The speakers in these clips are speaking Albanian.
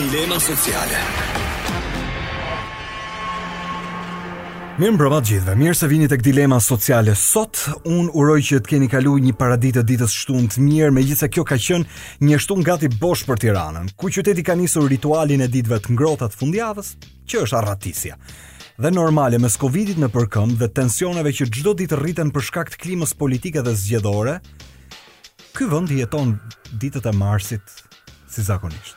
Dilema sociale. Mirë mbrëma të gjithëve, mirë se vini tek dilema sociale sot, unë uroj që të keni kalu një paradite të ditës shtunë të mirë, megjithëse kjo ka qënë një shtunë gati bosh për Tiranën, ku qyteti ka nisur ritualin e ditëve të ngrohta të fundjavës, që është arratisja. Dhe normale, mes Covidit nëpër këmbë dhe tensioneve që çdo ditë rriten për shkak të klimës politike dhe zgjedhore, ky vend i jeton ditët e marsit si zakonisht.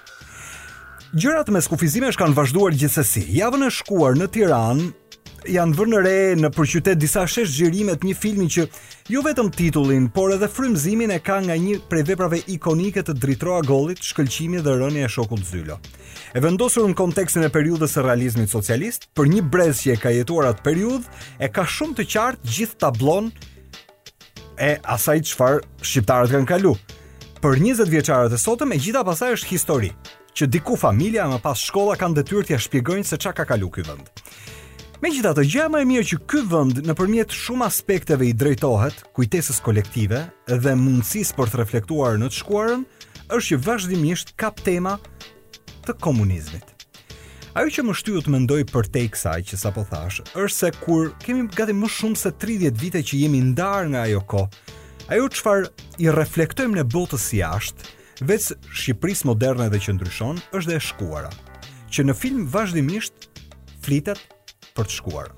Gjërat mes kufizimesh kanë vazhduar gjithsesi. Javën e shkuar në Tiranë janë vënë re nëpër qytet disa sheshxhirime të një filmi që jo vetëm titullin, por edhe frymëzimin e ka nga një prej veprave ikonike të Dritëro Agollit, Shkëlqimi dhe rënia e shokut Zylo. E vendosur në kontekstin e periudhës së realizmit socialist, për një brez që e ka jetuar atë periudhë, e ka shumë të qartë gjithë tablonë e asaj çfarë shqiptarët kanë kalu. Për 20 vjeçarët e sotëm e gjitha pastaj është histori, që diku familja e më pas shkolla kanë detyrë t'ia shpjegojnë se ça ka kalu ky vend. Megjithatë, gjëja më e mirë që ky vend nëpërmjet shumë aspekteve i drejtohet kujtesës kolektive dhe mundësisë për të reflektuar në të shkuarën, është që vazhdimisht kap tema të komunizmit. Ajo që më shtyu të mendoj përtej kësaj që sapo thashë, është se kur kemi gati më shumë se 30 vite që jemi ndarë nga ajo kohë, ajo çfarë i reflektojmë ne botës jashtë, veç Shqipërisë moderne dhe që ndryshon, është dhe e shkuara, që në film vazhdimisht flitet për të shkuara.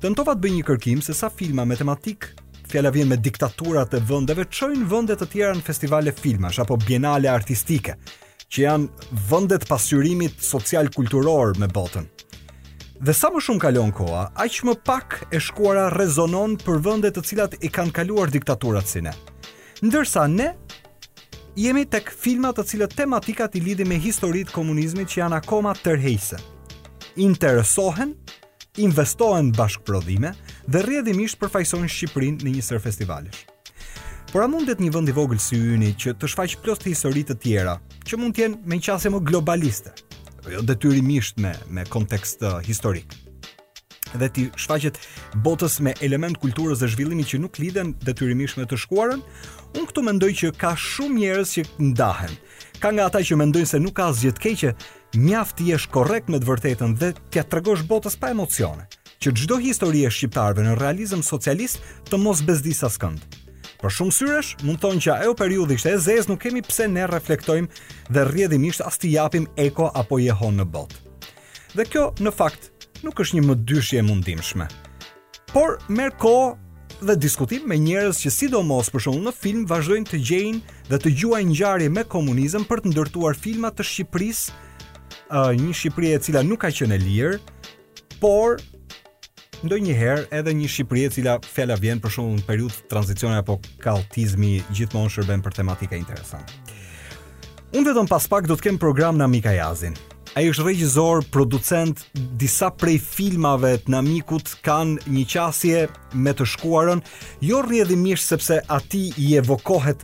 Tentova të bëj një kërkim se sa filma me tematikë fjala vjen me diktaturat e vendeve çojnë vende të tjera në festivale filmash apo bienale artistike, që janë vende të pasqyrimit social kulturor me botën. Dhe sa më shumë kalon koha, aq më pak e shkuara rezonon për vende të cilat i kanë kaluar diktaturat si ne. Ndërsa ne jemi tek filma të cilat tematikat i lidhim me histori të komunizmit që janë akoma tërheqëse. Interesohen investohen bashkëprodhime dhe rrjedhimisht përfaqësojnë Shqipërinë në një sërë festivalesh. Por a mundet një vend i vogël si yni që të shfaqë plot histori të tjera, që mund të jenë me qasje më globaliste, jo detyrimisht me me kontekst uh, historik? dhe t'i shfaqet botës me elemente të kulturës dhe zhvillimit që nuk lidhen detyrimisht me të shkuarën, unë këtu mendoj që ka shumë njerëz që ndahen. Ka nga ata që mendojnë se nuk ka asgjë të keqe, mjaft të jesh korrekt me të vërtetën dhe t'ia tregosh botës pa emocione, që çdo histori e shqiptarëve në realizëm socialist të mos bezdisë askënd. Për shumë syresh, mund të thonë që ajo periudhë ishte e zezë, nuk kemi pse ne reflektojmë dhe rrjedhimisht as t'i japim eko apo jehonë në botë. Dhe kjo, në fakt, nuk është një mëdyshje e mundimshme. Por merr kohë dhe diskutim me njerëz që sidomos për shembull në film vazhdojnë të gjejnë dhe të gjuajnë ngjarje me komunizëm për të ndërtuar filma të Shqipërisë, uh, një Shqipëri e cila nuk ka qenë e lirë, por ndonjëherë edhe një Shqipëri e cila fjala vjen për shembull në periudhë tranzicioni apo kaotizmi gjithmonë shërben për tematika interesante. Unë vetëm pas pak do të kem program Namik Ajazin. Ai është regjisor, producent, disa prej filmave të Namikut kanë një qasje me të shkuarën, jo rrjedhimisht sepse atij i evokohet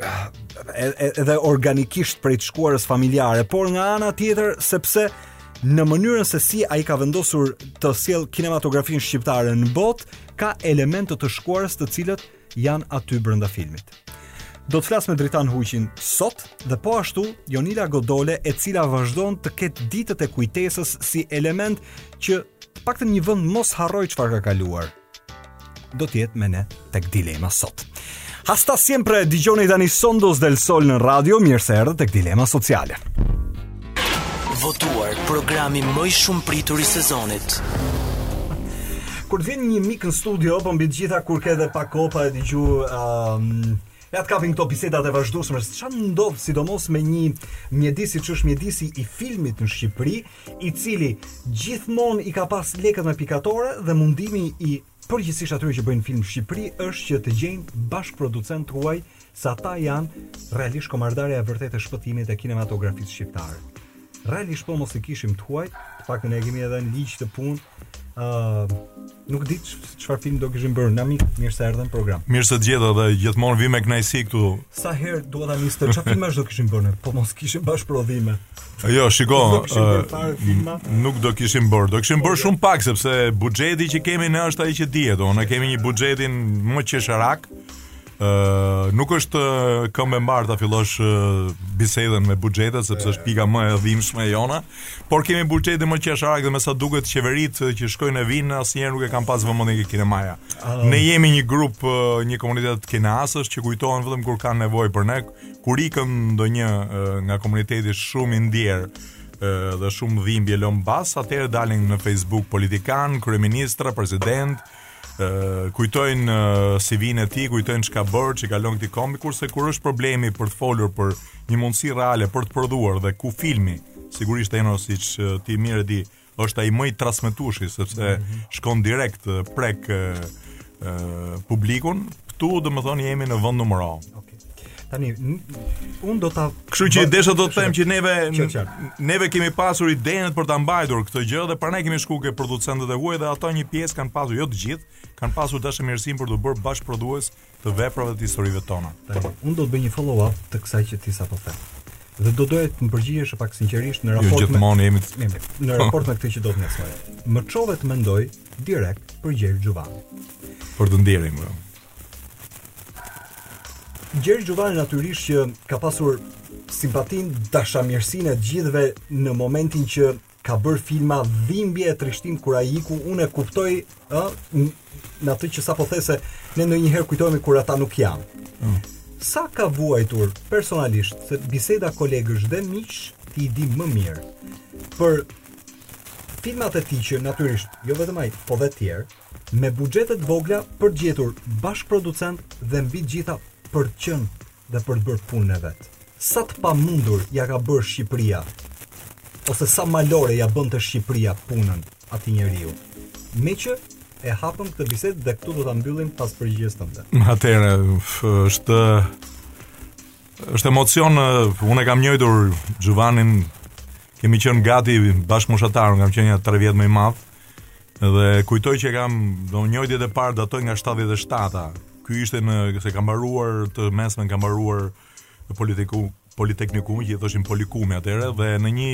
eh, edhe organikisht prej të shkuarës familjare, por nga ana tjetër sepse në mënyrën se si ai ka vendosur të sjellë kinematografinë shqiptare në botë, ka elemente të shkuarës të cilat janë aty brenda filmit. Do të flas me Dritan Huqin sot dhe po ashtu Jonila Godole e cila vazhdon të ketë ditët e kujtesës si element që të paktën një vend mos harrojë çfarë ka kaluar. Do të jetë me ne tek Dilema sot. Hasta siempre dëgjoni tani Sondos del Sol në radio, mirë se erdhët tek Dilema Sociale. Votuar programi më i shumëpritur i sezonit. Kur të vjen një mik në studio, po mbi të gjitha kur ke edhe pak kohë pa e dëgju ëm um, Ja të kapin këto bisedat e vazhdueshme. Çfarë ndodh sidomos me një mjedis siç është mjedisi i filmit në Shqipëri, i cili gjithmonë i ka pas lekët me pikatore dhe mundimi i Përgjithësisht i atyre që bëjnë film në Shqipëri është që të gjejnë bashkëproducentë të huaj se ata janë realisht kamerdarja e vërtetë e shpëtimit të kinematografisë shqiptare. Realisht po mos i kishim të huajt, të paktën e kemi edhe në ligj këtë punë, Uh, nuk di çfarë film do kishim bërë. Namik, mirë se erdhe në program. Mirë se të gjeta dhe gjithmonë vij me kënaqësi këtu. Atëherë dua ta nis, çfarë filmash do kishim bërë? Po mos kishim bashkëprodhime. Jo, shiko, nuk do kishim bërë fare filma. Nuk do kishim bërë. Do kishim bërë shumë pak sepse buxheti që kemi ne është ai që dihet. Ne kemi një buxhetin më qesharak. Ë, nuk është këmbë e mbarë ta fillosh bisedën me buxhetet sepse është pika më e dhimbshme e jona, por kemi buxhetin më qesharak dhe me sa duket qeveritë që shkojnë e vinë asnjëherë nuk e kanë pas vëmendjen te kinemaja. Ne jemi një grup, një komunitet kineastësh që kujtohen vetëm kur kanë nevojë për ne, Kur ikën ndonjë nga komuniteti shumë i ndjerë dhe shumë dhimbje lë pas, atëherë dalin në Facebook politikanë, kryeministra, presidentë, kujtojnë CV-në e tij, kujtojnë ç'ka bërë, ç'i ka lënë këtij kombi, kurse kur është problemi për të folur për një mundësi reale për të prodhuar dhe ku filmi, sigurisht Eno siç ti mirë e di, është ai më i transmetueshi sepse mm -hmm. shkon direkt prek e, publikun. Ktu domethënë jemi në vend numër A. Okay. Tani un do ta Kështu që desha do të them që neve neve kemi pasur idenë për ta mbajtur këtë gjë dhe prandaj kemi shkuar ke producentët e huaj dhe ata një pjesë kanë pasur jo të gjithë, kanë pasur dashamirësinë për t'u bërë bashkëprodhues të veprave të historive tona. Tani, unë do të bëj një follow-up të kësaj që ti sapo the. Dhe do doja të më përgjigjeshe pak sinqerisht në jo, raport jo, gjithmonë me... jemi të... në raport me këtë që do të nesoj. Më çove të mendoj direkt për Gjergj Xhuvanin. Për të ndjerin, pra. Gjergj Xhuvani natyrisht që ka pasur simpatinë, dashamirësinë e të gjithëve në momentin që ka bërë filma dhimbje e trishtim kur ai iku, unë e kuptoj ë në atë që sapo the se ne ndonjëherë kujtohemi kur ata nuk janë. Mm. Sa ka vuajtur personalisht se biseda kolegësh dhe miqsh ti i di më mirë për filmat e tij që natyrisht jo vetëm ai, po dhe të tjerë, me buxhete të vogla për të gjetur bashkëproducentë dhe mbi të gjitha për të qenë dhe për të bërë punën e vet. Sa të pamundur ia ka bërë Shqipëria ose sa malore ia bënte Shqipëria punën atij njeriu. Meqë e hapëm këtë bisedë dhe këtu do ta mbyllim pas përgjigjes tënde. Atëherë është është emocion, unë e kam njojtur Xhuvanin, kemi qenë gati bashkëmoshatarë, unë kam qenë ja 3 vjet më i madh. Dhe kujtoj që kam njohja e parë daton nga 77-a. Ky ishte në se ka mbaruar të mesmen ka mbaruar në politiku Politeknikum, që i thoshin Polikumi atëherë dhe në një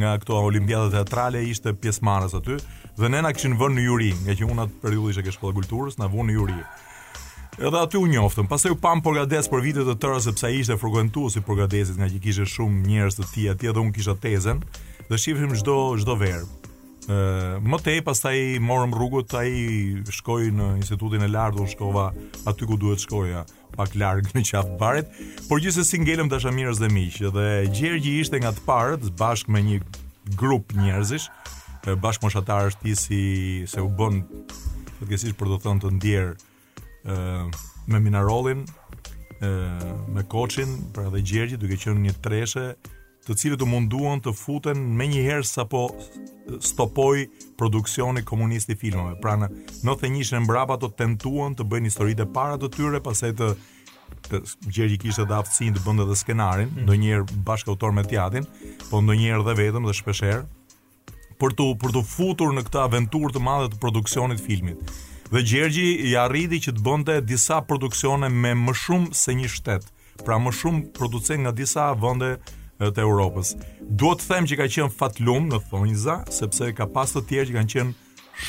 nga këto olimpiadat teatrale ishte pjesëmarrës aty dhe ne na kishin vënë në juri, ngaqë unë atë periudhë isha ke shkolla e kulturës, na vunë në juri. Edhe aty u njoftëm. Pastaj u pamë Pogradec për vite të tëra sepse ai ishte frekuentues i Pogradecit, ngaqë kishte shumë njerëz të tij atje dhe unë kisha tezen dhe shiheshim çdo çdo verë. më tej pastaj morëm rrugët ai shkoi në institutin e lartë unë shkova aty ku duhet shkoja pak larg në Qafë të Barit por gjithsesi ngelëm dashamirës dhe miq dhe Gjergji ishte nga të parët bashkë me një grup njerëzish bashkëmoshatarësh të tij siç u bënë fatkeqësisht për t'u thënë të ndjerë me Minarolin, me Koçin, pra dhe Gjergji duke qenë një treshe, të cilët u munduan të futen menjëherë sapo stopoi produksioni komunist i filmave. Pra në, 91-shin e mbrapa ato tentuan të bëjnë historitë e para të tyre, pastaj Gjergji kishte dhe aftësinë të bënte dhe skenarin, mm. ndonjëherë bashkautor me të atin, po ndonjëherë dhe vetëm dhe shpeshherë. për të për t'u futur në këtë aventurë të madhe të produksionit të filmit. Dhe Gjergji arriti që të bënte disa produksione me më shumë se një shtet, pra më shumë producentë nga disa vende të Europës. Duhet të them që ka qenë fatlum në thonjza, sepse ka pas të tjerë që kanë qenë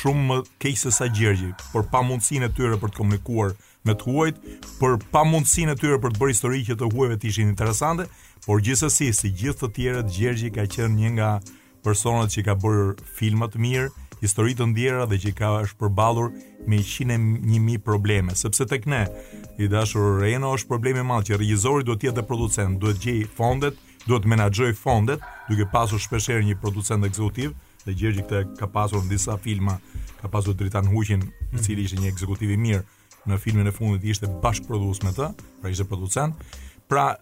shumë më keq se sa Gjergji, për pamundësinë e tyre për të komunikuar me të huajt për pamundësinë e tyre për të bërë histori që të huajve t'u ishin interesante, por gjithsesi si gjithë të tjerët Gjergji ka qenë një nga personat që ka bërë filma të mirë, histori të ndjera dhe që ka është përballur me 101.000 probleme, sepse tek ne i dashur Reno është problemi i madh që regjizori duhet të jetë dhe producent, duhet gjej fondet, duhet menaxhoj fondet, duke pasur shpeshherë një producent ekzekutiv, Dhe Gjergji këtë ka pasur në disa filma, ka pasur Dritan Huqin, i mhm. cili ishte një ekzekutiv i mirë në filmin e fundit, ishte bashkëprodhues me të, pra ishte producent. Pra,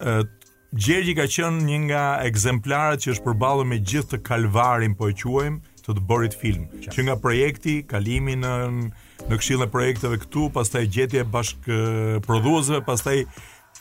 Gjergji ka qenë një nga ekzemplarët që është përballur me gjithë atë kalvarin, po e quajmë, të të bërit film. Qa. Që nga projekti, kalimi në në këshillin e projekteve këtu, pastaj gjetja e bashkëprodhuesve, pastaj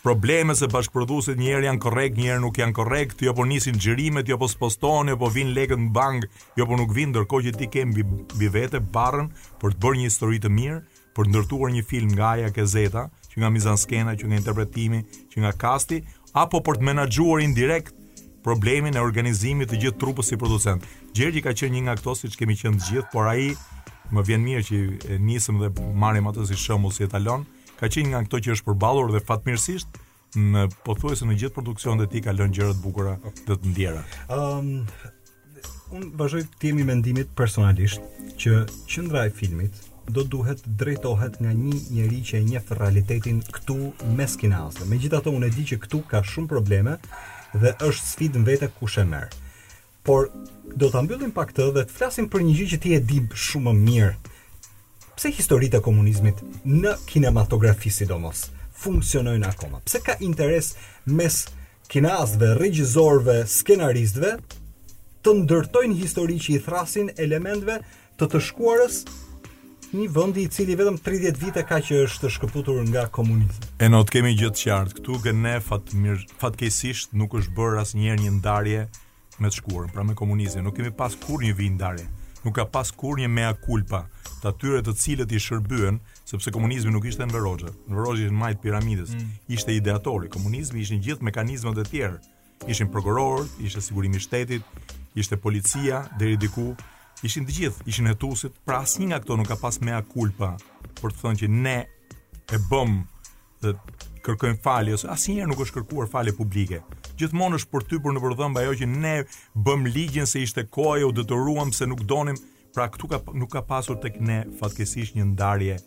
probleme se bashkëprodhuesit një herë janë korrekt, një herë nuk janë korrekt, jo po nisin xhirimet, jo po spostohen, jo po vijnë lekët në bankë, jo po nuk vijnë ndërkohë që ti ke mbi, mbi vete barrën për të bërë një histori të mirë, për të ndërtuar një film nga a-ja te zeta, që nga mizanskena, që nga interpretimi, që nga kasti, apo për të menaxhuar indirekt problemin e organizimit të gjithë trupës si producent. Gjergji ka qenë një nga këto siç kemi qenë të gjithë, por ai më vjen mirë që nisëm dhe marrim atë si shembull si etalon. Ka qenë nga këto që është përballur dhe fatmirësisht në pothuajse në gjithë produksionet e tij ka lënë gjëra të bukura dhe të ndjera. Ëm um, un vazhdoj të jem i mendimit personalisht që qendra e filmit do duhet drejtohet nga një njeri që e njeh realitetin këtu mes kineastëve. Megjithatë unë e di që këtu ka shumë probleme dhe është sfidë në vete kush e merr. Por do ta mbyllim pak këtë dhe të flasim për një gjë që ti e di shumë më mirë. Pse historitë e komunizmit në kinematografi sidomos funksionojnë akoma? Pse ka interes mes kineastëve, regjizorëve, skenaristëve të ndërtojnë histori që i thërrasin elementëve të të shkuarës, një vendi i cili vetëm 30 vite ka që është shkëputur nga komunizmi. Reno, ta kemi gjithë qartë, këtu te ne fat, mir, fatkeqësisht nuk është bërë asnjëherë një ndarje me të shkuarën, pra me komunizmin, nuk kemi pas kurrë një vijë ndarje, nuk ka pas kurrë një mea kulpa të atyre të cilët i shërbyen, sepse komunizmi nuk ishte Enver Hoxha, Enver Hoxha ishte në majë të piramidës, mm. ishte ideatori, komunizmi ishin gjithë mekanizmat e tjerë, Ishin prokurorët, ishte sigurimi i shtetit, ishte policia deri diku, ishin të gjithë, ishin hetusit, pra asnjë nga këto nuk ka pas mea culpa për të thënë që ne e bëm dhe kërkojmë falje se asnjëherë nuk është kërkuar falje publike. Gjithmonë është përtypur nëpër dhëmbë ajo që ne bëm ligjin se ishte koha, u detyruam se nuk donim Pra këtu ka nuk ka pasur tek ne fatkeqësisht një ndarje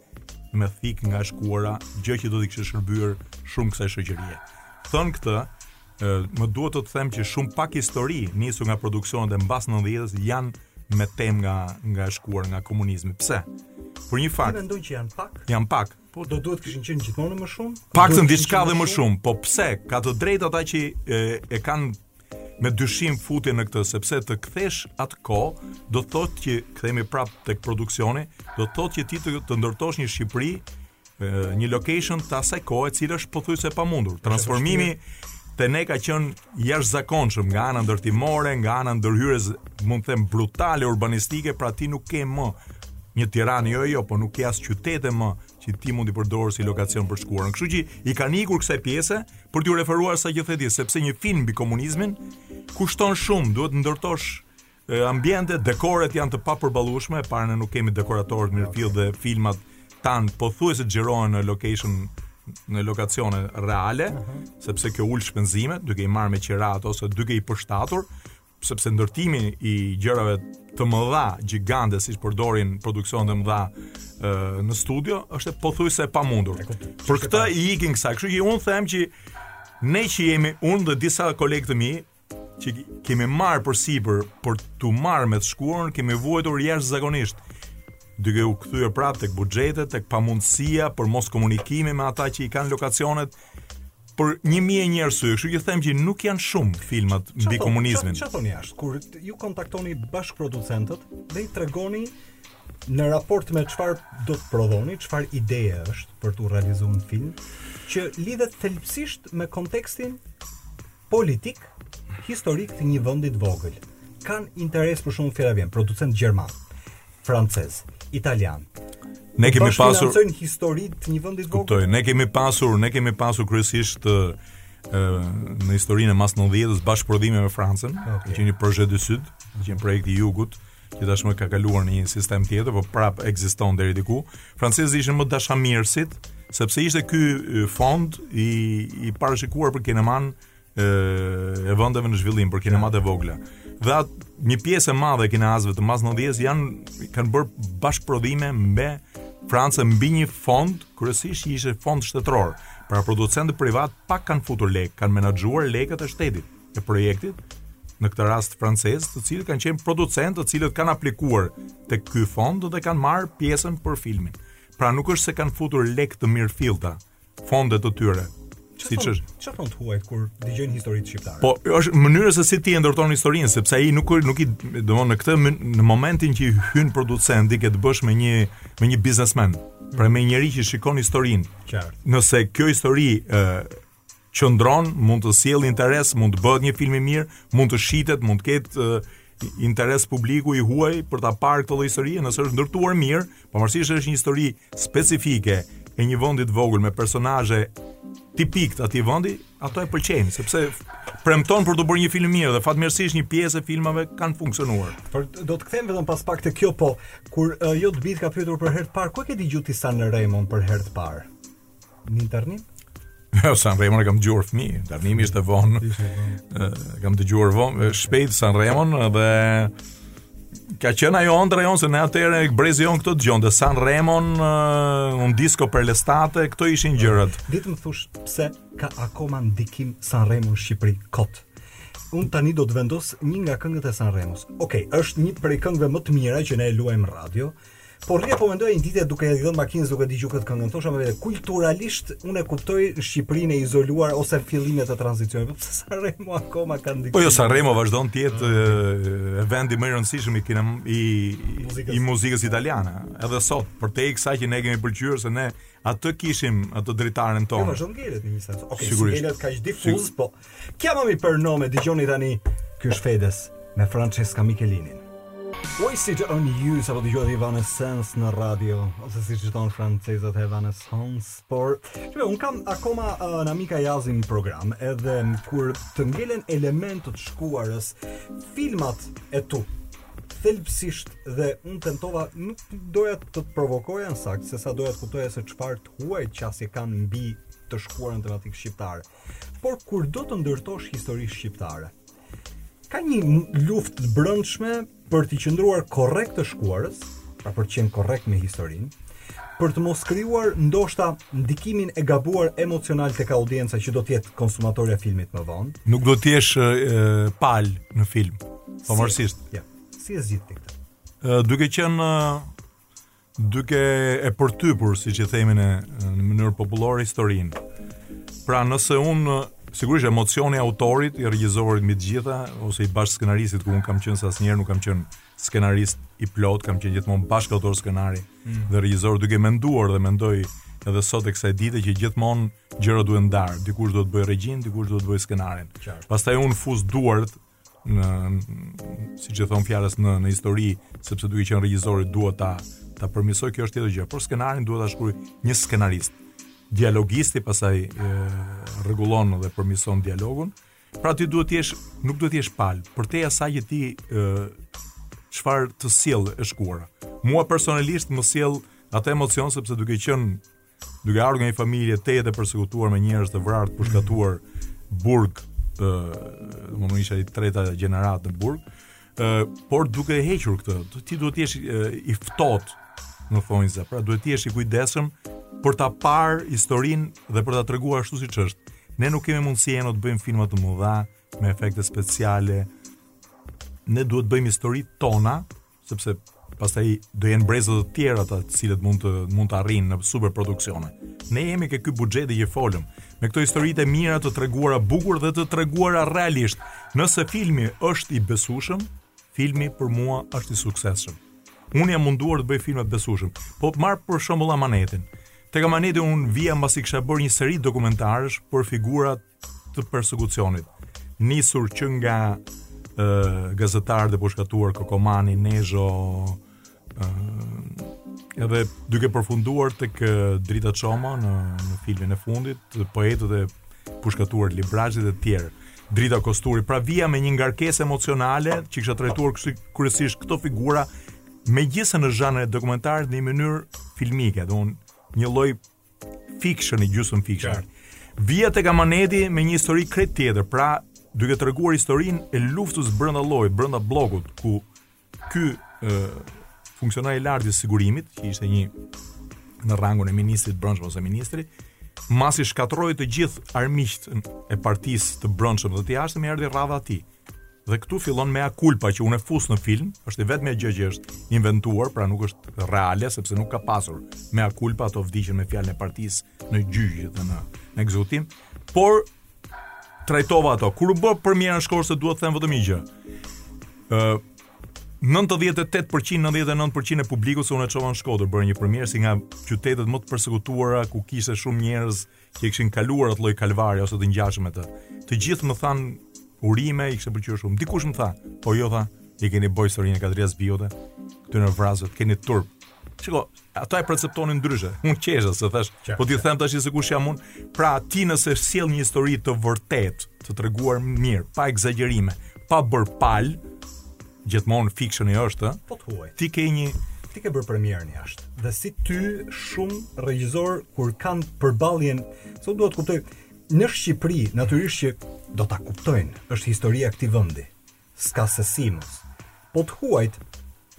me thik nga e shkuara, gjë që do t'i kishte shërbyer shumë kësaj shoqërie. Thënë këtë, e, më duhet të të them që shumë pak histori nisur nga produksionet e mbas 90-s janë me temë nga nga e shkuara nga komunizmi. Pse? Për një fakt. Mendoj që janë pak. Janë pak. Po do duhet kishin qenë gjithmonë më shumë. Paktën diçka dhe më shumë, po pse? Kanë të drejtë ata që e, e kanë me dyshim futjen në këtë, sepse të kthesh atë kohë, do të thotë që kthehemi prapë tek produksioni, do të thotë që ti të, të ndërtosh një Shqipëri, një location të asaj kohe, e cila është pothuajse e pamundur. Transformimi te ne ka qenë jashtëzakonshëm nga ana ndërtimore, nga ana ndërhyrjes, mund të them brutale urbanistike, pra ti nuk ke më një Tiranë jo jo, po nuk ke as qytete më që ti mund t'i përdorësh si lokacion për të shkuarën. Kështu që i kanë ikur kësaj pjese për t'iu referuar asaj që the ti, sepse një film mbi komunizmin kushton shumë, duhet të ndërtosh Ambientet, dekoret janë të papërballueshme, pra ne nuk kemi dekoratorë të mirëfilltë dhe filmat tanë pothuajse xhirohen në location në lokacione reale, uh -huh. sepse kjo ul shpenzimet, duke i marrë me qira ato ose duke i përshtatur, sepse ndërtimi i gjërave të mëdha, gjigante siç përdorin produksionet e mëdha në studio është pothuajse e pamundur. Për këtë i ikin kësaj. Kështu që unë them që ne që jemi unë dhe disa kolegë të mi, që kemi marrë përsipër për t'u marrë me të shkuarën, kemi vuajtur jashtëzakonisht duke u kthyer prapë tek buxhetet, tek pamundësia, pra moskomunikimi me ata që i kanë lokacionet për 1001 arsye, kështu që them që nuk janë shumë filmat mbi komunizmin. Çfarë thonë jashtë kur ju kontaktoni bashkëproducentët dhe i tregoni në raport me çfarë do të prodhoni, çfarë ide është për të realizuar një film që lidhet thelbësisht me kontekstin politik historik të një vendi të vogël. Kanë interes për shembull, fjala vjen producent gjerman, francez, italian. Ne po kemi pasur në histori të një vendi të vogël. Kuptoj, ne kemi pasur, ne kemi pasur kryesisht në historinë e mas 90-s bashkëprodhime me Francën, okay. që një projet du sud, që një projekt i jugut, që tashmë ka kaluar në një sistem tjetër, por prap ekziston deri diku. Francezët ishin më dashamirësit, sepse ishte ky fond i i parashikuar për kineman e, e vendeve në zhvillim për kinemat e vogla. Dhe at, një pjesë e madhe e kineastëve të mas 90 janë kanë bërë bashkëprodhime me Francën mbi një fond, kryesisht ishte fond shtetëror. Pra producentët privat pak kanë futur lekë, kanë menaxhuar lekët e shtetit. e projektit në këtë rast francez, të cilët kanë qenë producentë, të cilët kanë aplikuar tek ky fond dhe kanë marrë pjesën për filmin. Pra nuk është se kanë futur lek të mirëfillta fonde të tyre. Si çfarë? Çfarë thonë të huajt kur dëgjojnë historitë shqiptare? Po, është mënyra se si ti e ndërton historinë, sepse ai nuk nuk i domethënë në këtë në momentin që hyn producenti ke të bësh me një me një biznesmen, pra me një njeri që shikon historinë. Qartë. Nëse kjo histori ë qëndron, mund të sjellë interes, mund të bëhet një film i mirë, mund të shitet, mund të ketë uh, interes publiku i huaj për ta parë këtë lloj historie, nëse është ndërtuar mirë, pavarësisht është një histori specifike e një vendi të vogël me personazhe tipik të atij vendi, ato e pëlqejnë sepse premton për të bërë një film mirë dhe fatmirësisht një pjesë e filmave kanë funksionuar. Por do të kthehemi vetëm pas pak te kjo po, kur uh, Jot bijë të ka pyetur për herë të parë, ku e ke dëgjuar ti San Remon për herë të parë? Në internim? Jo, San Remon e kam dëgjuar fëmi, internim ishte vonë, kam dëgjuar vonë, shpejt San Remo dhe ka qenë ajo ëndrra jonë se ne atëherë brezi jonë këto dëgjonte San Remon uh, un disco per l'estate këto ishin gjërat di të më thuash pse ka akoma ndikim San Remo në Shqipëri kot un tani do të vendos një nga këngët e San Remos ok është një prej këngëve më të mira që ne e luajmë në radio Por rrija po mendoja një ditë duke i dhënë makinës duke dëgjuar këtë këngë, thosha me vete, kulturalisht unë e kuptoj Shqipërinë e izoluar ose fillimet e tranzicionit, po pse San Remo akoma ka ndikim. Po jo San Remo vazhdon të jetë eventi më i rëndësishëm i kinem i muzikës. i muzikës italiane, edhe sot, përtej kësaj që ne kemi pëlqyer se ne atë kishim atë dritaren jo, tonë. Jo, vazhdon ngelet në një sens. Okej, okay, ngelet kaq difuz, po Chiamami per nome dëgjoni tani Ky është Fedez me Francesca Michelinin. Wasted on you, sapo dëgjuat Evanescence në radio, ose siç thonë francezët Evanescence, por, qëve, unë kam akoma uh, Namik Ajazin në program, edhe kur të ngelen elemente të së shkuarës, filmat e tu, thelbësisht dhe unë tentova nuk doja të të provokoja në fakt, se sa doja të kuptoja se çfarë të huajt qasje kanë mbi të shkuarën tematike shqiptare. Por kur do të ndërtosh histori shqiptare? Ka një luftë të brendshme për t'i qëndruar korrekt të shkuarës, pra për të qenë korrekt me historinë, për të mos krijuar ndoshta ndikimin e gabuar emocional tek audienca që do të jetë konsumatorja e filmit më vonë. Nuk do të jesh palë në film. Pavarësisht. Si, ja, si e zgjidhni këtë? Duke qenë Duke e përtypur, siç i themin në mënyrë popullore historinë. Pra, nëse un sigurisht emocioni i autorit, i regjisorit mbi të gjitha ose i bashkëskenaristit ku un kam qenë se asnjëherë nuk kam qenë skenarist i plotë, kam qenë gjithmonë bashkautor skenari mm. dhe regjisor duke menduar dhe mendoj edhe sot e kësaj dite që gjithmonë gjëra duhen ndarë, dikush do të bëjë regjinë, dikush do të bëjë skenarin. Pastaj un fus duart në siç i thonë fjalës në në histori, sepse duke qenë regjisori dua ta ta përmirësoj kjo është tjetër gjë, por skenarin duhet ta shkruajë një skenarist. Dialogisti pastaj rregullon dhe përmirëson dialogun. Pra ti duhet të jesh, nuk duhet të jesh palë, përtej asaj që ti çfarë të sjell e shkuara. Mua personalisht më sjell atë emocion sepse duke qenë Duke ardhur nga një familje tejet e persekutuar me njerëz të vrarë të pushkatuar burg, ë, domethënë isha i treta gjeneratë në burg, ë, por duke e hequr këtë, do- ti duhet të jesh ë, i ftohtë në thonjza, pra duhet të jesh i kujdesshëm për ta parë historinë dhe për ta treguar ashtu siç është. Ne nuk kemi mundësi Eno të bëjmë filma të mëdha me efekte speciale, ne duhet të bëjmë historitë tona sepse pastaj do jenë breza të tjera ata të cilët mund të mund të arrijnë në superproduksione. Ne jemi ke ky buxhet që folëm, me këto historitë e mira të treguara bukur dhe të treguara realisht. Nëse filmi është i besueshëm, filmi për mua është i suksesshëm. Unë jam munduar të bëj filma të besueshëm. Po të marr për shembull Amanetin. Tek Amaneti un vija mbasi kisha bërë një seri dokumentarësh për figurat e persekucionit nisur që nga ë gazetarët e pushkatuar Kokomani, Lezho ë edhe duke përfunduar tek Drita Çomo në në filmin e fundit, poetët e pushkatuar Librazhdit e tjerë. Drita Kosturi, pra vija me një ngarkesë emocionale që kisha trajtuar kështu kryesisht këto figura megjithëse në zhanrin e dokumentarit në një mënyrë filmike, do një lloj fiction e gjysmë fiction. Vija tek Amaneti me një histori krejt tjetër, pra duke treguar historinë e luftës brenda llojit, brenda Bllokut ku ky funksionar i lartë i sigurimit, që ishte një në rangun e ministrit brendshëm ose ministri, masi shkatërroi të gjithë armiqtë e partisë të brendshëm dhe të jashtëm erdhi rradha e tij. Dhe këtu fillon mea culpa që unë e fus në film, është e vetmja gjë që është inventuar, pra nuk është reale sepse nuk ka pasur mea culpa ata vdiqën me fjalën e partisë në gjyq dhe në në ekzekutim, por trajtova ato. Kur u bë premiera në Shkodër se duhet të them vetëm një gjë. Ë 98% 99% e publikut se unë e çova në Shkodër bëri një premierë si nga qytetet më të persekutuara ku kishte shumë njerëz që kishin kaluar atë lloj kalvari ose të ngjashëm me të. Të gjithë më thanë urime, i kishte pëlqyer shumë. Dikush më tha, "Po jo tha, i keni boj historinë e Kadri Hazbiut, këtu në vrazë, keni turp." Shiko, ata e perceptonin ndryshe. Unë qesha se thash, po t'i them tash se kush jam unë. Pra, ti nëse sjell një histori të vërtetë, të treguar mirë, pa ekzagjerime, pa bërë palë, Gjithmonë fiksioni është, ë? Po të huajt. Ti ke një ti ke bërë premierën jashtë. Dhe si ty shumë regjisorë kur kanë përballjen, se unë dua të kuptoj në Shqipëri, natyrisht që do ta kuptojnë, është historia e këtij vendi. S'ka se si mos. Po të huajt,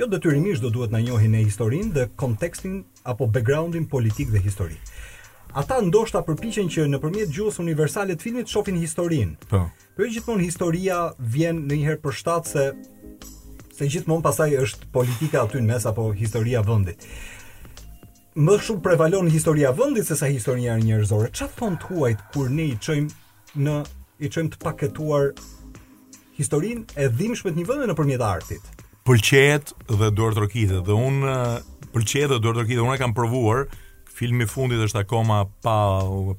jo detyrimisht do duhet ta njohin historinë dhe kontekstin apo backgroundin politik dhe historik. Ata ndoshta përpiqen që nëpërmjet gjuhës universale të filmit të shohin historinë. Po. Po jo gjithmonë historia vjen ndonjëherë për shtat se se gjithmonë pasaj është politika aty në mes apo historia e vendit. Më shumë prevalon historia e vendit sesa historia njerëzore. Çfarë thonë të huajt kur ne i çojmë në i çojmë të paketuar historinë e dhimbshme të një vendi nëpërmjet artit? Pëlqehet dhe duartrokitet dhe unë pëlqehet dhe duartrokitet. Unë kam provuar filmi i fundit është akoma pa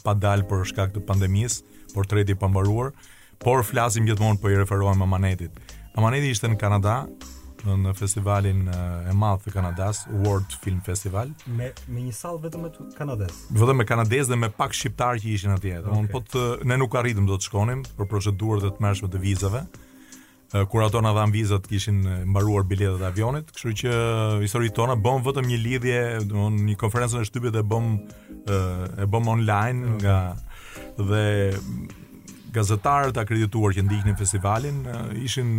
pa dalë për shkak të pandemisë. Portreti i pambaruar, por flasim gjithmonë po i referohem Amanetit. Amaneti ishte në Kanada, në festivalin eh, e madh të Kanadas, World Film Festival, Me me një sallë vetëm me të kanadez. vetëm me kanadezë dhe me pak shqiptarë që ishin atje. Domthonë po të ne nuk arritëm dot të shkonim për procedurat e tmerrshme të vizave. kur ata na dhanë vizat kishin mbaruar biletat e avionit, kështu që historitë tona bëmë vetëm një lidhje, domethënë një konferencë shtypi dhe bëmë e bëmë online nga dhe gazetarët e akredituar që ndiqnin festivalin ishin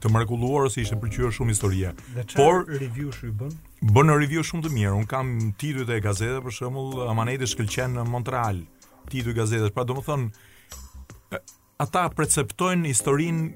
të mrekulluar ose u kishte pëlqyer shumë historia. Por review si i bënë? Bënë një review shumë të mirë. Unë kam titujt e gazetave për shembull Amaneti shkëlqen në Montreal. Titujt e gazetës, pra domethënë Ata perceptojnë historinë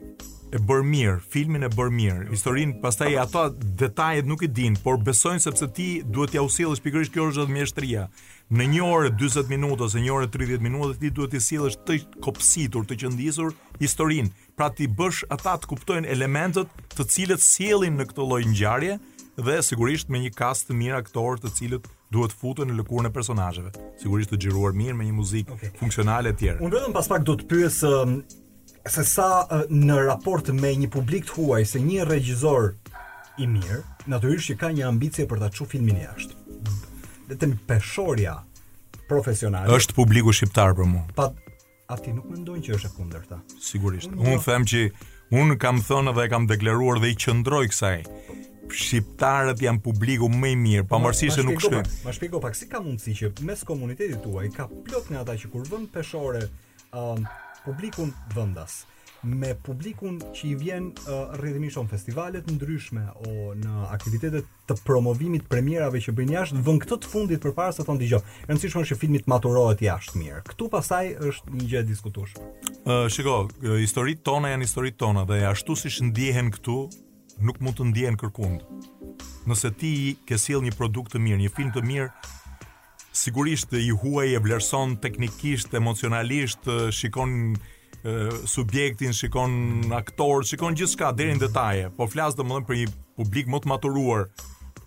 e bërë mirë, filmin e bërë mirë, historinë, pastaj ato detajet nuk i dinë, por besojnë sepse ti duhet t'jau sjellësh pikërisht kjo është edhe mjeshtria. Në 1 orë 40 minuta ose 1 orë 30 minuta ti duhet ta sjellësh të kopsitur, të qëndisur historinë. Pra t'i bësh ata të kuptojnë elementët të cilët sjellin në këtë lloj ngjarje dhe sigurisht me një kast të mirë aktorë të cilët duhet të futen në lëkurën e personazheve, sigurisht të xhiruar mirë me një muzikë okay. funksionale etj. Unë vetëm pas pak do të pyes um, se sa uh, në raport me një publik të huaj se një regjisor i mirë, natyrisht që ka një ambicie për ta çu filmin jashtë. Le të themi peshorja profesionale. Është publiku shqiptar për mua. Pa A ti nuk mendon që është e kundërta? Sigurisht. Unë un them që unë kam thënë dhe e kam deklaruar dhe i qëndroj kësaj. Shqiptarët janë publiku më i mirë, pavarësisht se nuk shkojnë. Ma shpjego pak si ka mundësi që mes komunitetit tuaj ka plot nga ata që kur vënë në peshore um, publikun vendas. me publikun që i vjen rrjedhimisht në festivale të ndryshme o në aktivitete të promovimit të premierave që bëjnë jashtë, vënë këtë të fundit përpara se thonë dëgjoj. E rëndësishme është që filmi të maturohet jashtë mirë. Këtu pastaj është një gjë e diskutueshme. Ë uh, shiko, historitë tona janë historitë tona dhe ashtu siç ndjehen këtu, nuk mund të ndjehen kërkund. Nëse ti ke sjellë një produkt të mirë, një film të mirë, Sigurisht i huaji e vlerëson teknikisht, emocionalisht, shikon subjektin, shikon aktorët, shikon gjithçka deri në detaje. Po flas domethënë për një publik më të maturuar.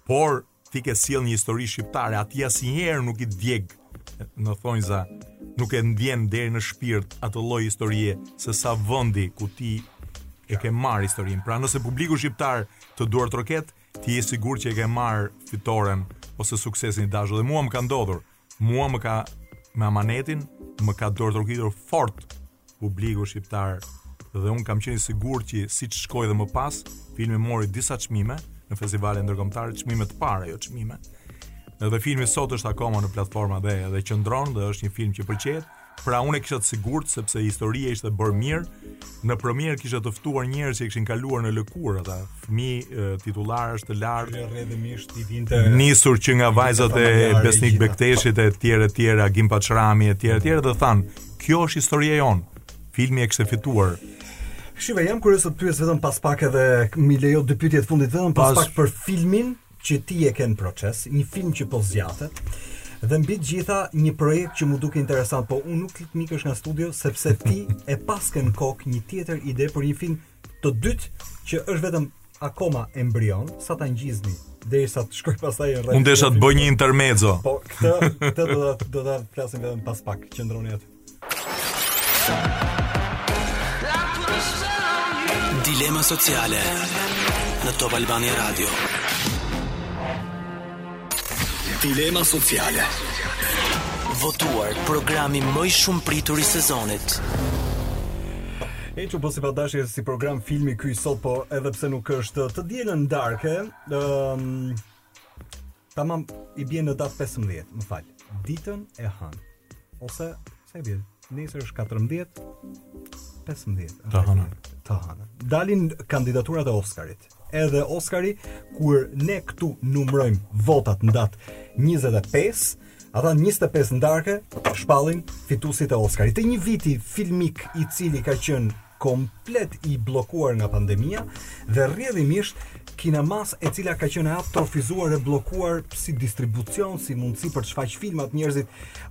Por ti ke sjellë një histori shqiptare, atij asnjëherë nuk i djeg në thonjëza, nuk e ndjen deri në shpirt atë lloj historie se sa vendi ku ti e ke marrë historinë. Pra nëse publiku shqiptar të duartroket, Ti je i sigurt që e ke marrë fitoren ose suksesin i dashur dhe mua më ka ndodhur. Mua më ka me Amanetin më ka duartrokitur fort publiku shqiptar dhe un kam qenë i sigurt që siç shkoi dhe më pas, filmi mori disa çmime në festivale ndërkombëtare, çmime të para, jo çmime. Dhe filmi sot është akoma në platforma dhe edhe qëndron dhe është një film që pëlqehet, Pra unë e kisha të sigurt sepse historia ishte bërë mirë, në premierë kisha të ftuar njerëz që kishin kaluar në lëkurë ata, fëmijë titullarësh të lartë, rrjedhimisht i vinte nisur që nga vajzat e Besnik Bekteshit e etj etj, Agim Paçrami etj etj dhe thanë, kjo është historia jonë. Filmi e kishte fituar. Shive, jam kurioz të pyes vetëm pas pak edhe m'i lejo dy pyetje të fundit vetëm pas, pas pak për filmin që ti e ke në proces, një film që po zgjatet dhe mbi të gjitha një projekt që m'u duk interesant, po unë nuk klik mikësh nga studio sepse ti e paske në kokë një tjetër ide për një film të dytë që është vetëm akoma embrion, sa ta ngjizni derisa të shkojë pastaj rreth. Unë desha të bëj një intermezzo. Po, këtë këtë do ta do ta flasim vetëm pas pak, qëndroni aty. Dilema sociale në Top Albania Radio. Dilema sociale. Votuar programi më i shumëpritur i sezonit. E që po si pa dashje si program filmik ky i sotmi, po edhe pse nuk është të dielën darke, um, Tamam, i bjen në datë 15, më fal. Ditën e hanë. Ose sa i bjen? Nesër është 14, 15. Të hanë. Të hanë. Dalin kandidaturat e Oscarit. Edhe Oscari kur ne këtu numrojmë votat në datë 25, ata 25 në darkë shpallin fituesit e Oscarit. Të një viti filmik i cili ka qenë komplet i bllokuar nga pandemia dhe rrjedhimisht kinemas e cila ka qenë e atrofizuar e bllokuar si distribucion, si mundësi për të shfaqë filmat njerëzit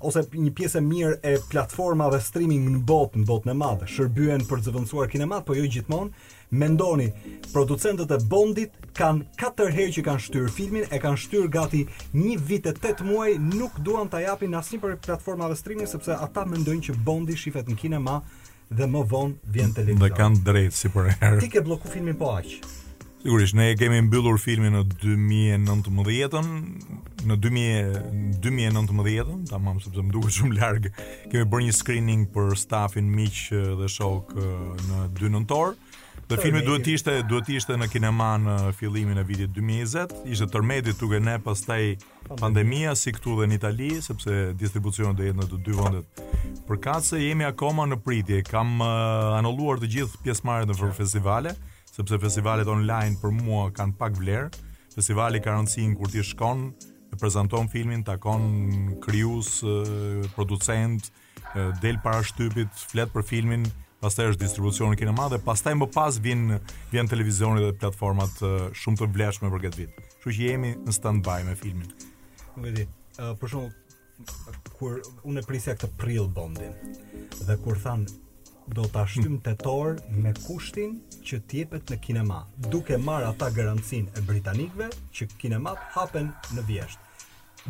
ose një pjesë e mirë e platformave streaming në botë, në botën e madhe, shërbyen për të zëvendësuar kinemat, po jo gjithmonë. Mendoni, producentët e Bondit kanë katër herë që kanë shtyrë filmin, e kanë shtyrë gati një vit e tetë muaj, nuk duan ta japin në asnjë prej platformave streaming sepse ata mendojnë që Bondi shifet në kinema dhe më vonë vjen në televizor. Dhe kanë drejtë si përherë. Ti ke bllokuar filmin po aq. Sigurisht ne e kemi mbyllur filmin në 2019-ën, në 2019-ën, tamam sepse më duket shumë larg. Kemi bërë një screening për stafin miq dhe shokë në 2 nëntor. Dhe filmi duhet të ishte duhet të ishte në kinema në fillimin e vitit 2020, ishte tërmeti duke ne pastaj pandemia si këtu dhe në Itali, sepse distribucioni do jetë në të dy vendet. Për faktin se jemi akoma në pritje, kam uh, anulluar të gjithë pjesëmarrjet nëpër festivale, sepse festivalet online për mua kanë pak vlerë. Festivali ka rëndësinë kur ti shkon, e prezanton filmin, takon krijues, uh, producentë, del para shtypit, flet për filmin, pastaj është distribucioni në kinema dhe pastaj më pas vin vjen televizioni dhe platformat shumë të vlefshme për këtë vit. Kështu që jemi në standby me filmin. Nuk e di. Uh, për shembull, kur unë prisja këtë prill bondin dhe kur thanë do ta shtyjmë tetor me kushtin që të jepet në kinema, duke marrë ata garancinë e britanikëve që kinemat hapen në vjeshtë.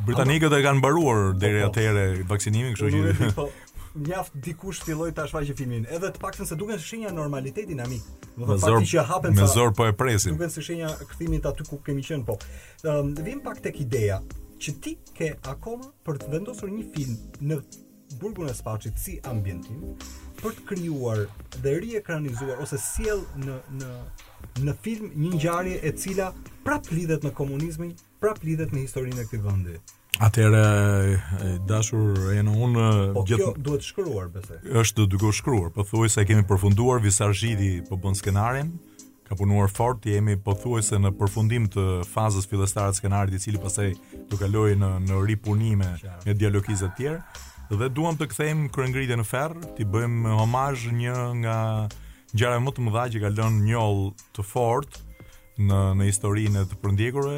Britanikët e kanë mbaruar deri po, po. atëherë vaksinimin, kështu që po, mjaft dikush filloi ta shfaqë filmin. Edhe të paktën se duken shenja normaliteti na mik. Do të thotë që hapen me zor po e presim. Duken si shenja të kthimit aty ku kemi qenë po. Ëm um, vim pak tek ideja që ti ke akoma për të vendosur një film në burgun e Spaçit si ambientim për të krijuar dhe riekranizuar ose sjellë në në në film një ngjarje e cila prap lidhet me komunizmin prap lidhet me historinë e këtij vendi. Atëre dashur Jonë unë po, gjithë kjo duhet shkruar besoj. Është duke u shkruar, pothuajse e kemi përfunduar Visar Zhiti po bën skenarin, ka punuar fort, jemi pothuajse në përfundim të fazës fillestare të skenarit, i cili pastaj do kalojë në në ripunime me dialogistë të tjerë dhe duam të kthejmë kryengritjen në ferr, t'i bëjmë homazh një nga Ngjarjeve më të mëdha që ka lënë njollë të fortë në në historinë e të përndjekurve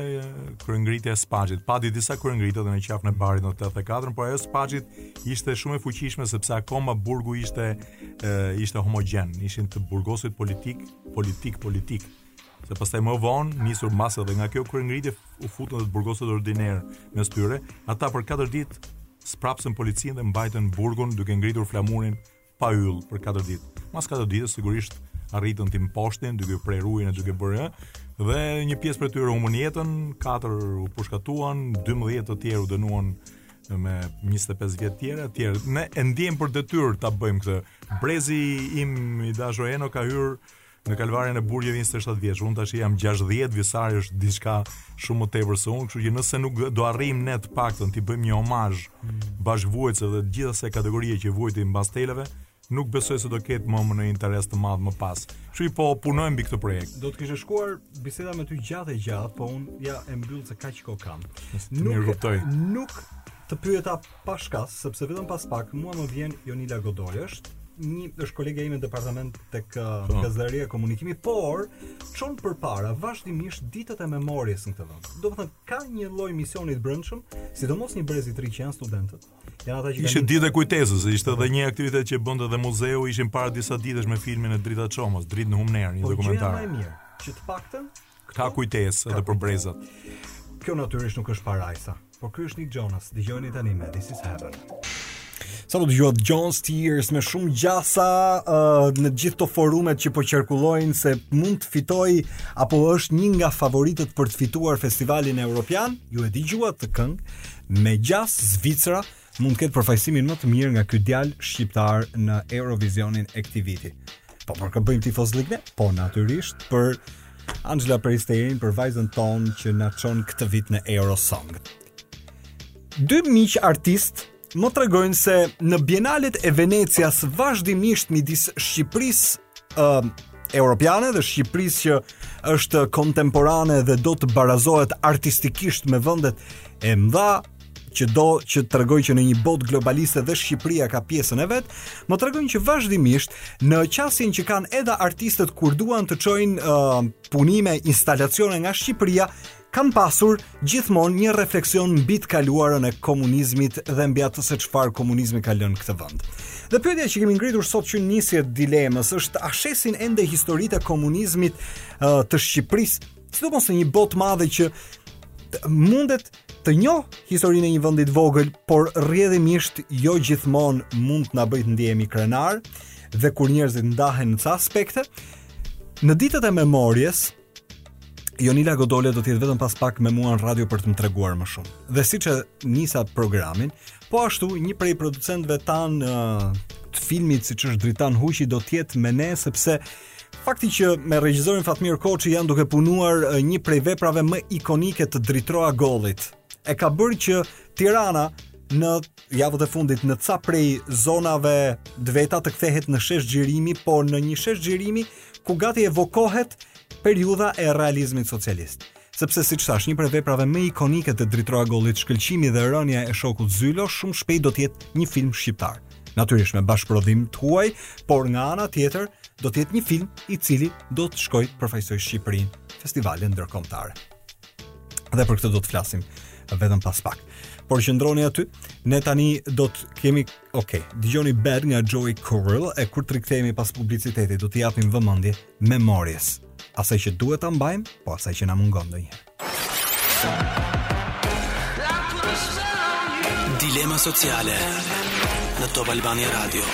kryengritja e Spaçit. Pati disa kryengritje edhe në Qafën e Barit në 84, por ajo Spaçit ishte shumë e fuqishme sepse akoma burgu ishte e, ishte homogjen, ishin të burgosurit politikë, politikë, politikë. Se pastaj më vonë nisur mase dhe nga kjo kryengritje u futën të burgosurit ordinerë mes tyre, ata për 4 ditë sprapsën policinë dhe mbajtën burgun duke ngritur flamurin pa yll për 4 ditë. Mas 4 ditës sigurisht arritën t'i mposhtin duke prerë ujin e duke bërë dhe një pjesë prej tyre humbën jetën, katër u pushkatuan, 12 të tjerë u dënuan me 25 vjet të tjera, të tjerë. Ne e ndiem për detyrë ta bëjmë këtë. Brezi im i dashur Eno ka hyrë Në kalvarin e burgjeve 27 vjeç, unë tash jam 60 vjeçar, ai është diçka shumë më tepër se unë, kështu që nëse nuk do arrijmë ne të paktën t'i bëjmë një homazh mm. bashkëvuajtësve dhe të gjithë asaj kategorie që vuajti mbas telave, nuk besoj se do ketë më një interes të madh më pas. Kështu i po punojmë mbi këtë projekt. Do të kishte shkuar biseda me ty gjatë e gjatë, po unë ja e mbyll se kaq kohë kam. Nuk nuk të pyeta Pa shkas, sepse vetëm pas pak mua më vjen Jonila Godole, është një është kolegia ime në departament tek uh, po. gazetaria e komunikimi, por çon përpara vazhdimisht ditët e memorjes në këtë vend. Domethënë ka një lloj misioni të brendshëm, sidomos një brezi të ri që janë studentët. Janë ata që ishte ditë e kujtesës, ishte edhe një aktivitet që bënte edhe muzeu, ishin para disa ditësh me filmin e Drita Çomos, Dritë në Humnerë, një po, dokumentar. Po gjë më e mirë, që të paktën Ka kujtesë edhe për brezat. Kjo natyrisht nuk është parajsa, por ky është Nick Jonas. Dëgjojeni tani me This is Heaven. Sapo dëgjuat Gjon's Tears me shumë gjasa uh, në gjithë ato forumet që po qarkullojnë se mund të fitojë apo është një nga favoritët për të fituar festivalin Europian, ju e dëgjuat atë këngë, me gjasë Zvicra, Mund të ketë përfaqësimin më të mirë nga ky djalë shqiptar në Eurovisionin e këtij viti. Po për kë bëjmë tifozlik ne? Po natyrisht për Anxhela Peristerin për vajzën tonë që na çon këtë vit në Eurosong. Dy miq artistë më tregojnë se në Bienalet e Venecias vazhdimisht midis Shqipërisë ë uh, europiane dhe Shqipërisë që është kontemporane dhe do të barazohet artistikisht me vendet e mëdha që do që të tregojë që në një botë globaliste dhe Shqipëria ka pjesën e vet, më tregojnë që vazhdimisht në qasjen që kanë edhe artistët kur duan të çojnë uh, punime, instalacione nga Shqipëria, kanë pasur gjithmonë një refleksion mbi të kaluarën e komunizmit dhe mbi atë se çfarë komunizmi ka lënë në këtë vend. Dhe pyetja që kemi ngritur sot që në nisje të dilemës është a shesin ende historitë e komunizmit uh, të Shqipërisë, sidomos në një botë të madhe që mundet të njohë historinë e një vendi të vogël, por rrjedhimisht jo gjithmonë mund të na bëjë të ndihemi krenarë dhe kur njerëzit ndahen në ca aspekte. Në ditët e memories, Jonila Godole do të jetë vetëm pas pak me mua në radio për të më treguar më shumë. Dhe siç e nisa programin, po ashtu një prej producentëve tanë të filmit siç është Dritan Huqi do të jetë me ne sepse Fakti që me regjizorin Fatmir Koçi janë duke punuar një prej veprave më ikonike të Dritëro Agollit, e ka bërë që Tirana në javët e fundit në ca prej zonave të veta të kthehet në shesh xhirimi, por në një shesh xhirimi ku gati evokohet periudha e realizmit socialist. Sepse siç thashë, një prej veprave më ikonike të Dritëro Agollit, shkëlqimi dhe rënia e shokut Zylo, shumë shpejt do të jetë një film shqiptar. Natyrisht me bashkëprodhim të huaj, por nga ana tjetër do të jetë një film i cili do të shkojë të përfaqësojë Shqipërinë në festivale ndërkombëtare. Dhe për këtë do të flasim vetëm pas pak. Por qëndroni aty, ne tani do të kemi, ok, dëgjoni Bed nga Joel Corry e kur të rikthehemi pas publicitetit do t'i japim vëmendje Memories, asaj që duhet ta mbajmë, po asaj që na mungon ndonjëherë. Dilema sociale në Top Albania Radio.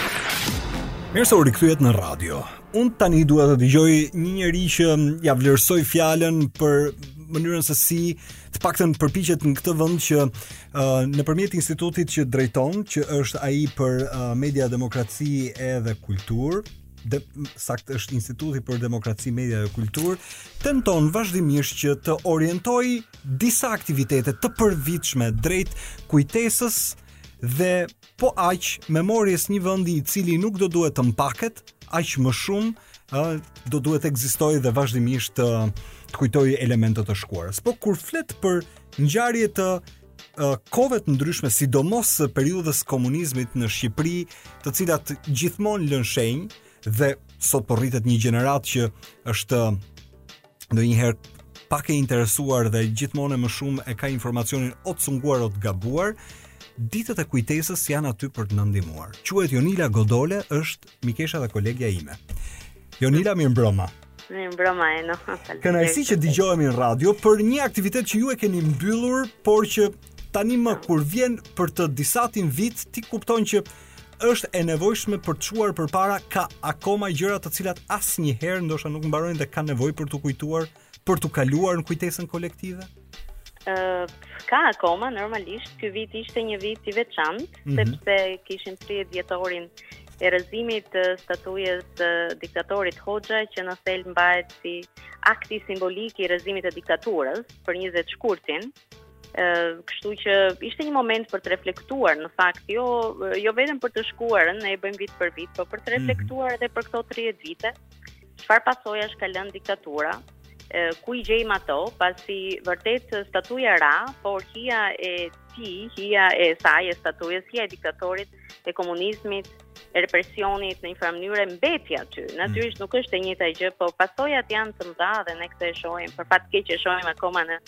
Mirë se u rikthyet në radio. Unë tani dua të dëgjoj një njeri që ia vlerësoj fjalën për mënyrën se si të paktën përpiqet në këtë vend që uh, nëpërmjet institutit që drejton, që është ai për uh, media, demokraci edhe kulturë, e saktë është Instituti për Demokraci, Media dhe Kulturë, tenton vazhdimisht që të orientojë disa aktivitete të përvitshme drejt kujtesës dhe po aq memories së një vendi i cili nuk do duhet të mpaket, aq më shumë ë do duhet të ekzistojë dhe vazhdimisht të të kujtojë elemente të shkuarës. Po kur flet për ngjarje të kove të ndryshme, sidomos periudhës së komunizmit në Shqipëri, të cilat gjithmonë lënë shenjë dhe sot po rritet një gjeneratë që është ndonjëherë pak e interesuar dhe gjithmonë e më shumë e ka informacionin o të cunguar o të gabuar, ditët e kujtesës janë aty për të na ndihmuar. Quhet Jonila Godole është Mikesha dhe kolegja ime. Jonila mirëmbrëma. Mirëmbrëma Eno. Kënaqësi që dëgjohemi në radio për një aktivitet që ju e keni mbyllur, por që tanimë kur vjen për të disatin vit ti kupton që është e nevojshme për të çuar përpara ka akoma gjëra të cilat asnjëherë ndoshta nuk mbarojnë dhe kanë nevojë për t'u kujtuar për të kaluar në kujtesën kolektive? Uh, ka akoma, normalisht, ky vit ishte një vit i veçantë, mm -hmm. sepse kishim 30 vjetorin e rrëzimit të statujës së diktatorit Hoxha që në thelb mbahet si akti simbolik i rrëzimit të diktaturës për 20 shkurtin. kështu që ishte një moment për të reflektuar në fakt jo jo vetëm për të shkuarën ne e bëjmë vit për vit por për të mhm. reflektuar edhe për këto 30 vite çfarë pasojash ka lënë diktatura ku i gjejmë ato pasi vërtet statuja ra por hija e tij hija e saj e statujës hija e diktatorit e komunizmit represionit në një farë mënyre mbeti aty. Mm. Natyrisht nuk është e njëjta gjë, po pasojat janë të mëdha dhe ne këtë e shohim, për fat keq e shohim akoma në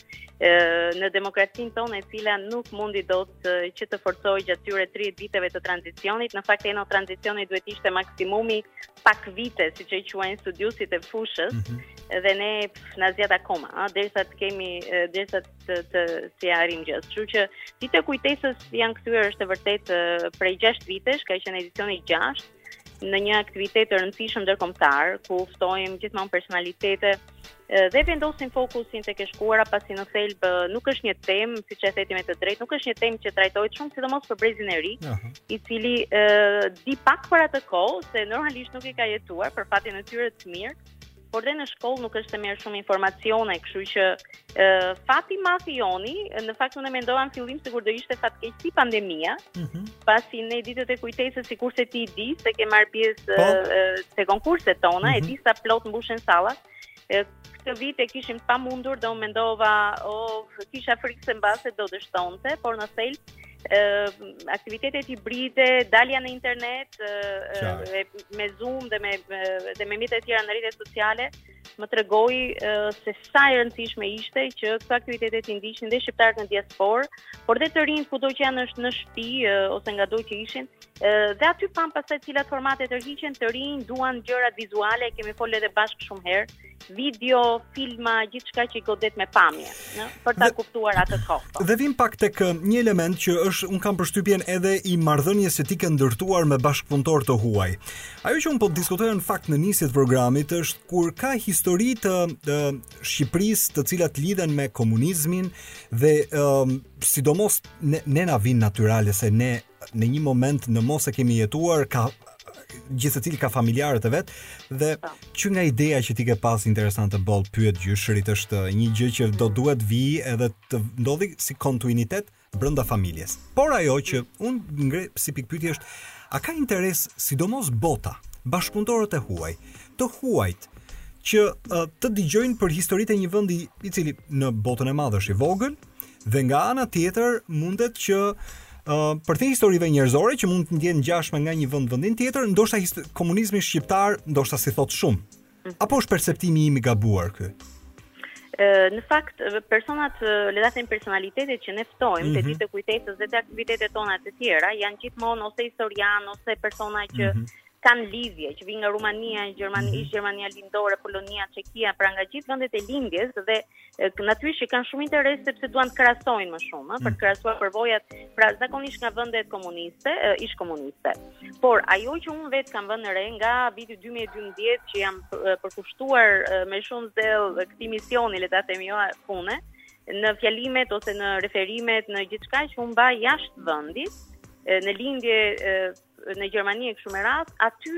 ë në demokracinë tonë e cila nuk mundi dot që të forcohej gjatë këtyre 30 viteve të tranzicionit. Në fakt një tranzicion duhet të ishte maksimumi pak vite, siç e quajnë studiuesit e fushës. Mm -hmm. Dhe ne na zgjat akoma, ëh, derisa të kemi derisa të të të të arrijmë gjë. Kështu që ditët e kujtesës janë kthyer është e vërtetë prej 6 vitesh, ka qenë edicioni 6 në një aktivitet të rëndësishëm ndërkombëtar ku ftojmë gjithmonë personalitete dhe vendosin fokusin tek e shkuara pasi në thelb nuk është një temë, siç e the ti me të drejtë, nuk është një temë që trajtohet shumë sidomos për brezin e ri, uh -huh. i cili e, di pak për atë kohë se normalisht nuk e ka jetuar për fatin e tyre të mirë. por dhe në shkollë nuk është se merr shumë informacione, kështu që ë fati i madh i joni, në fakt unë mendova në fillim sikur do ishte fatkeqësi pandemia. Mm -hmm. Pasi ne ditët e kujtesës sikurse ti e di se ke marrë pjesë po. te konkurset tona, mm -hmm. e mhm. di sa plot mbushen sallat. Këtë vit e kishim të pamundur dhe unë mendova, oh, kisha frikë se mbase do dështonte, por në thelb aktivitetet hibride, dalja në internet, e, me Zoom dhe me dhe me mjete të tjera në rrjetet sociale, më tregoi se sa e rëndësishme ishte që këto aktivitete t'i ndiqnin dhe shqiptarët në diasporë, por dhe të rinjtë kudo që janë në shpi ose ngado që ishin, dhe aty pamë pastaj cilat formate tërheqin të rinjtë duan gjërat vizuale, kemi folë edhe bashkë shumë herë. video, filma, gjithçka që i godet me pamje, në, për ta kuptuar atë kohë. Dhe vijmë pak tek një element që është unë kam përshtypjen edhe i marrëdhënies që ti ke ndërtuar me bashkëpunëtorë të huaj. Ajo që unë po diskutoja në fakt në nisje të programit është kur ka histori të, të Shqipërisë të cilat lidhen me komunizmin dhe um, sidomos ne, ne na vijnë natyrale se ne në një moment në mos e kemi jetuar ka gjithsecili ka familjarët e vet dhe po. që nga ideja që ti ke pas interesante boll pyet gjyshërit është një gjë që do duhet të vijë edhe të ndodhë si kontinuitet brenda familjes. Por ajo që unë ngre si pikëpyetje është a ka interes sidomos bota, bashkëpunëtorët e huaj, të huajt që të dëgjojnë për historitë e një vendi i cili në botën e madhe është i vogël, Dhe nga ana tjetër mundet që Uh, përtej historive njerëzore që mund të ndjenë ngjashme nga një vend vendin tjetër, ndoshta komunizmi shqiptar ndoshta s'i thotë shumë. Mhm. Apo është perceptimi im i gabuar ky? në fakt personat le ta them personalitetet që ne ftojmë mm -hmm. te mhm. ditët e kujtesës dhe te aktivitetet tona të tjera janë gjithmonë ose historianë ose persona që mm -hmm. kanë lidhje që vijnë nga Rumania, Gjermania, mm -hmm. Gjermania Lindore, Polonia, Çekia, pra nga gjithë vendet e lindjes dhe natyrisht që kanë shumë interes sepse duan të krahasojnë më shumë, ëh, për të mhm. krahasuar përvojat, pra zakonisht nga vendet komuniste, ish komuniste. Por ajo që unë vetë kam vënë re nga viti 2012 që jam përkushtuar me shumë zell këtij misioni, le ta themi jo punë, në fjalimet ose në referimet në gjithçka që unë mbaj jashtë vendit, në lindje në Gjermani e kështu me radhë, aty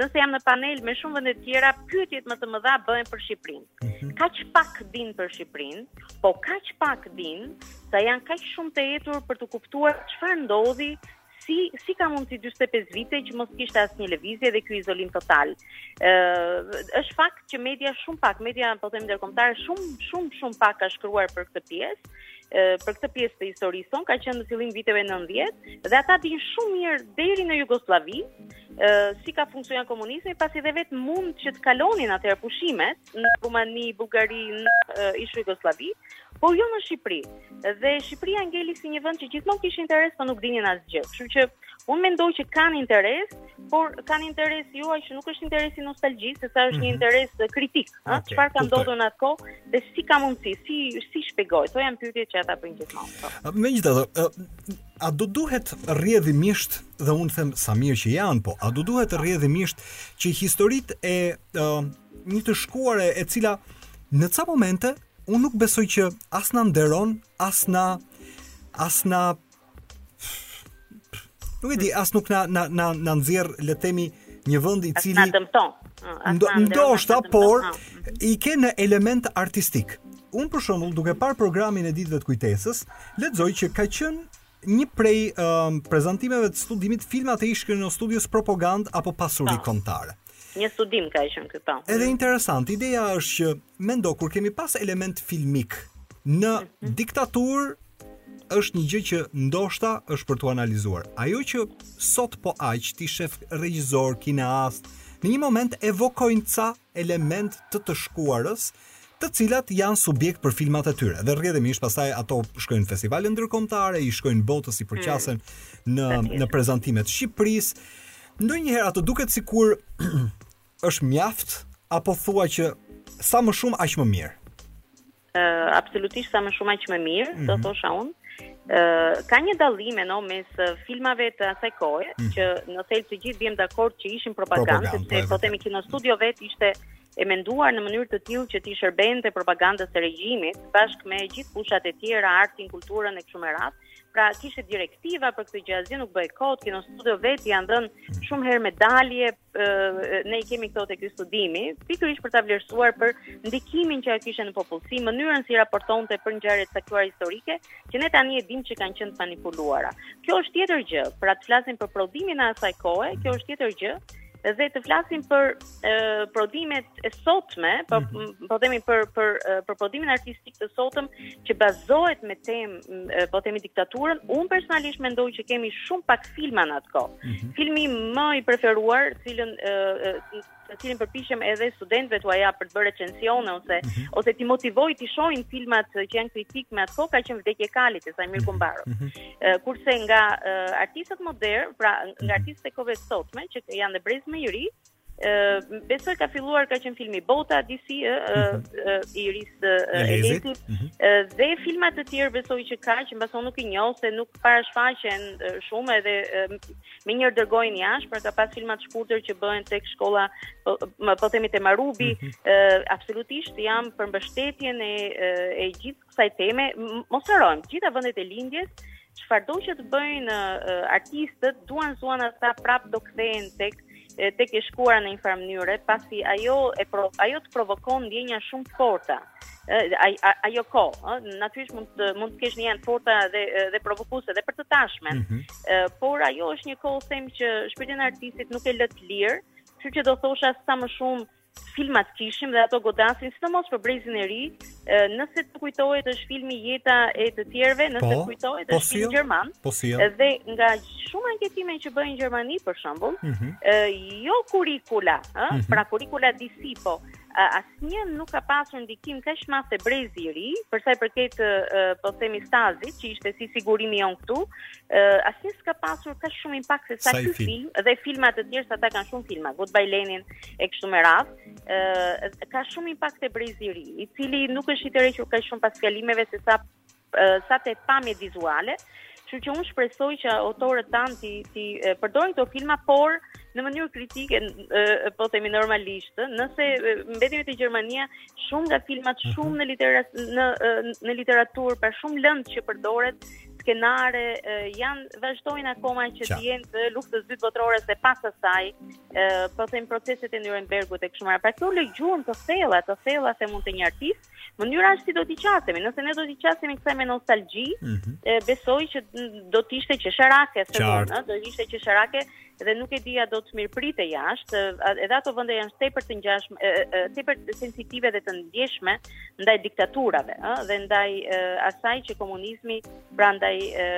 nëse jam në panel me shumë vende të tjera, pyetjet më të mëdha bëhen për Shqipërinë. Mm -hmm. Kaq pak dinë për Shqipërinë, po kaq pak dinë sa janë kaq shumë të etur për të kuptuar çfarë ndodhi si si ka mundësi 45 vite që mos kishte asnjë lëvizje dhe ky izolim total. Ë është fakt që media shumë pak, media po them ndërkombëtare shumë shumë shumë pak ka shkruar për këtë pjesë. për këtë pjesë të historisë sonë ka qenë në fillim viteve 90 dhe ata dinë shumë mirë deri në Jugosllavi si ka funksionuar komunizmi pasi dhe vetë mund që të kalonin atëherë pushimet në Rumani, Bullgari, në ish Jugosllavi, por jo në Shqipëri. Dhe Shqipëria ngeli si një vend që gjithmonë kishin interes, por nuk dinin asgjë. Kështu që unë mendoj që kanë interes, por kanë interes jo aq që nuk është interesi nostalgjisë, sesa është një mhm. interes kritik. Ëh, okay, çfarë ka ndodhur në atë kohë dhe si ka mundësi, si si shpjegohet? Kto janë pyetjet që ata bëjnë gjithmonë. Po. Megjithatë, a do duhet rrjedhimisht dhe unë them sa mirë që janë, po a do duhet rrjedhimisht që historitë e uh, një të shkuare e cila në ca momente unë nuk besoj që as na nderon, as na as na Nuk e di, as nuk na na na na nxjerr le ta themi një vend i cili na dëmton. Ndoshta, por i ke në element artistik. Unë për shembull, duke parë programin e ditëve të kujtesës, lexoj që ka qenë një prej um, prezantimeve të studimit filmat e ish-Kinostudios propagandë apo pasuri po. kombëtare. Një studim ka qenë ky po. Edhe interesant, ideja është që Mendo kur kemi pas element filmik në mhm. diktaturë është një gjë që ndoshta është për t'u analizuar. Ajo që sot po aq ti shef regjisorë, kineastë, në një moment evokojnë ca elementë të të shkuarës, të cilat janë subjekt për filmat e tyre. Dhe rrjedhimisht pastaj ato shkojnë në festivale ndërkombëtare, i shkojnë botës i përqasen mm. në në prezantime të Shqipërisë. Ndonjëherë ato duket sikur Është mjaft apo thua që sa më shumë aq më mirë? Ë uh, absolutisht sa më shumë aq më mirë, mm -hmm. do mhm. thosha unë ka një dallim e no mes filmave të asaj kohe mm. që në thelb të gjithë biem dakord që ishin propagandë sepse po, po themi kinostudio vetë ishte e menduar në mënyrë të tillë që t'i shërbente propagandës së regjimit bashkë me gjithë fushat e tjera artin kulturën e kështu me radhë pra kishte direktiva për këtë gjë asgjë nuk bëhej kot kinostudios vetë janë dhënë mm. shumë herë medalje ne i kemi këto tek ky studimi, pikërisht për ta vlerësuar për ndikimin që ajo kishte në popullsi, mënyrën si i raportonte për ngjarje të caktuara historike, që ne tani e dimë që kanë qenë të manipuluara. Kjo është tjetër gjë, pra të flasim për prodhimin e asaj kohe, kjo është tjetër gjë dhe të flasim për e, prodhimet e sotme, po mhm. po themi për për për prodhimin artistik të sotëm që bazohet me temë po themi diktaturën, unë personalisht mendoj që kemi shumë pak filma në atë kohë. Mm -hmm. Filmi më i preferuar, cilën ë të cilin përpiqem edhe studentëve t'ua jap për të bërë recensione ose mm -hmm. ose t'i motivoj t'i shohin filmat që janë kritikë me atë kohë ka qenë Vdekja e kalit e Saimir Kumbaros. Mm -hmm. kurse nga uh, artistët modernë, pra nga mhm. artistët e kohëve të sotme që janë dhe brez më i ri, mm Ë besoj ka filluar ka qenë filmi Bota disi ë mhm. i Iris Elezit mhm. dhe filma të tjerë besoj që ka që mbase nuk i njoh se nuk para shfaqen shumë edhe menjëherë dërgojnë jashtë pra ka pas filma të shkurtër që bëhen tek shkolla po, më po themi te Marubi mhm. ë absolutisht jam për mbështetjen e e gjithë kësaj teme, mos harrojmë, të gjitha vendet e lindjes çfarëdo që të bëjnë artistët, duan s'duan ata prap do kthehen tek tek e shkuara në një farë mënyre, pasi ajo e pro, ajo të provokon ndjenja shumë të forta. Ajo kohë, ë, natyrisht mund të mund të kesh ndjenja të forta dhe dhe provokuese edhe për të tashmen. Mm -hmm. Por ajo është një kohë them që shpirtin e artistit nuk e lë të lirë, kështu që do thosha sa më shumë filma të kishim dhe ato godasin sidomos për brezin e ri, nëse të kujtohet është filmi Jeta e të tjerëve, nëse po, të kujtohet po është filmi gjerman. Po si. Dhe nga shumë anketime që bëjnë në Gjermani për shembull, mm -hmm. jo kurikula, ëh, mm -hmm. pra kurikula disi po, asnjë nuk ka pasur ndikim kaq madh te brezi i ri, për sa i përket po themi Stasit, që ishte si sigurimi ynë këtu, asnjë s'ka pasur kaq shumë impakt se sa ky film dhe filma të tjerë se ata kanë shumë filma, Goodbye Lenin, e kështu me radhë, ë ka shumë impakt te brezi i ri, i cili nuk është i tërhequr kaq shumë pas fjalimeve se sa sa te pamjet vizuale. Kështu që unë shpresoj që autorët tanë t'i t'i përdorin këto filma, por në mënyrë kritike, po themi normalisht, nëse mbetemi te Gjermania, shumë nga filmat, mhm. shumë në literaturë në në literaturë, pra shumë lëndë që përdoret skenare janë vazhdojnë akoma që të jenë të luftës së dytë botërore se pas asaj po them proceset e Nurembergut e kështu me radhë. pra këto lënë gjurmë të thella, të thella s'e mund dot një artist. Mënyra është si do t'i qasemi. Nëse ne do t'i qasemi kësaj me nostalgji, mm -hmm. e, besoj që do të ishte qesharake, se do, do ishte qesharake dhe nuk e di a do të mirëpritej jashtë. Edhe ato vende janë tepër të ndjeshme, tepër sensitive dhe të ndjeshme ndaj diktaturave, ë, dhe ndaj e, asaj që komunizmi prandaj e,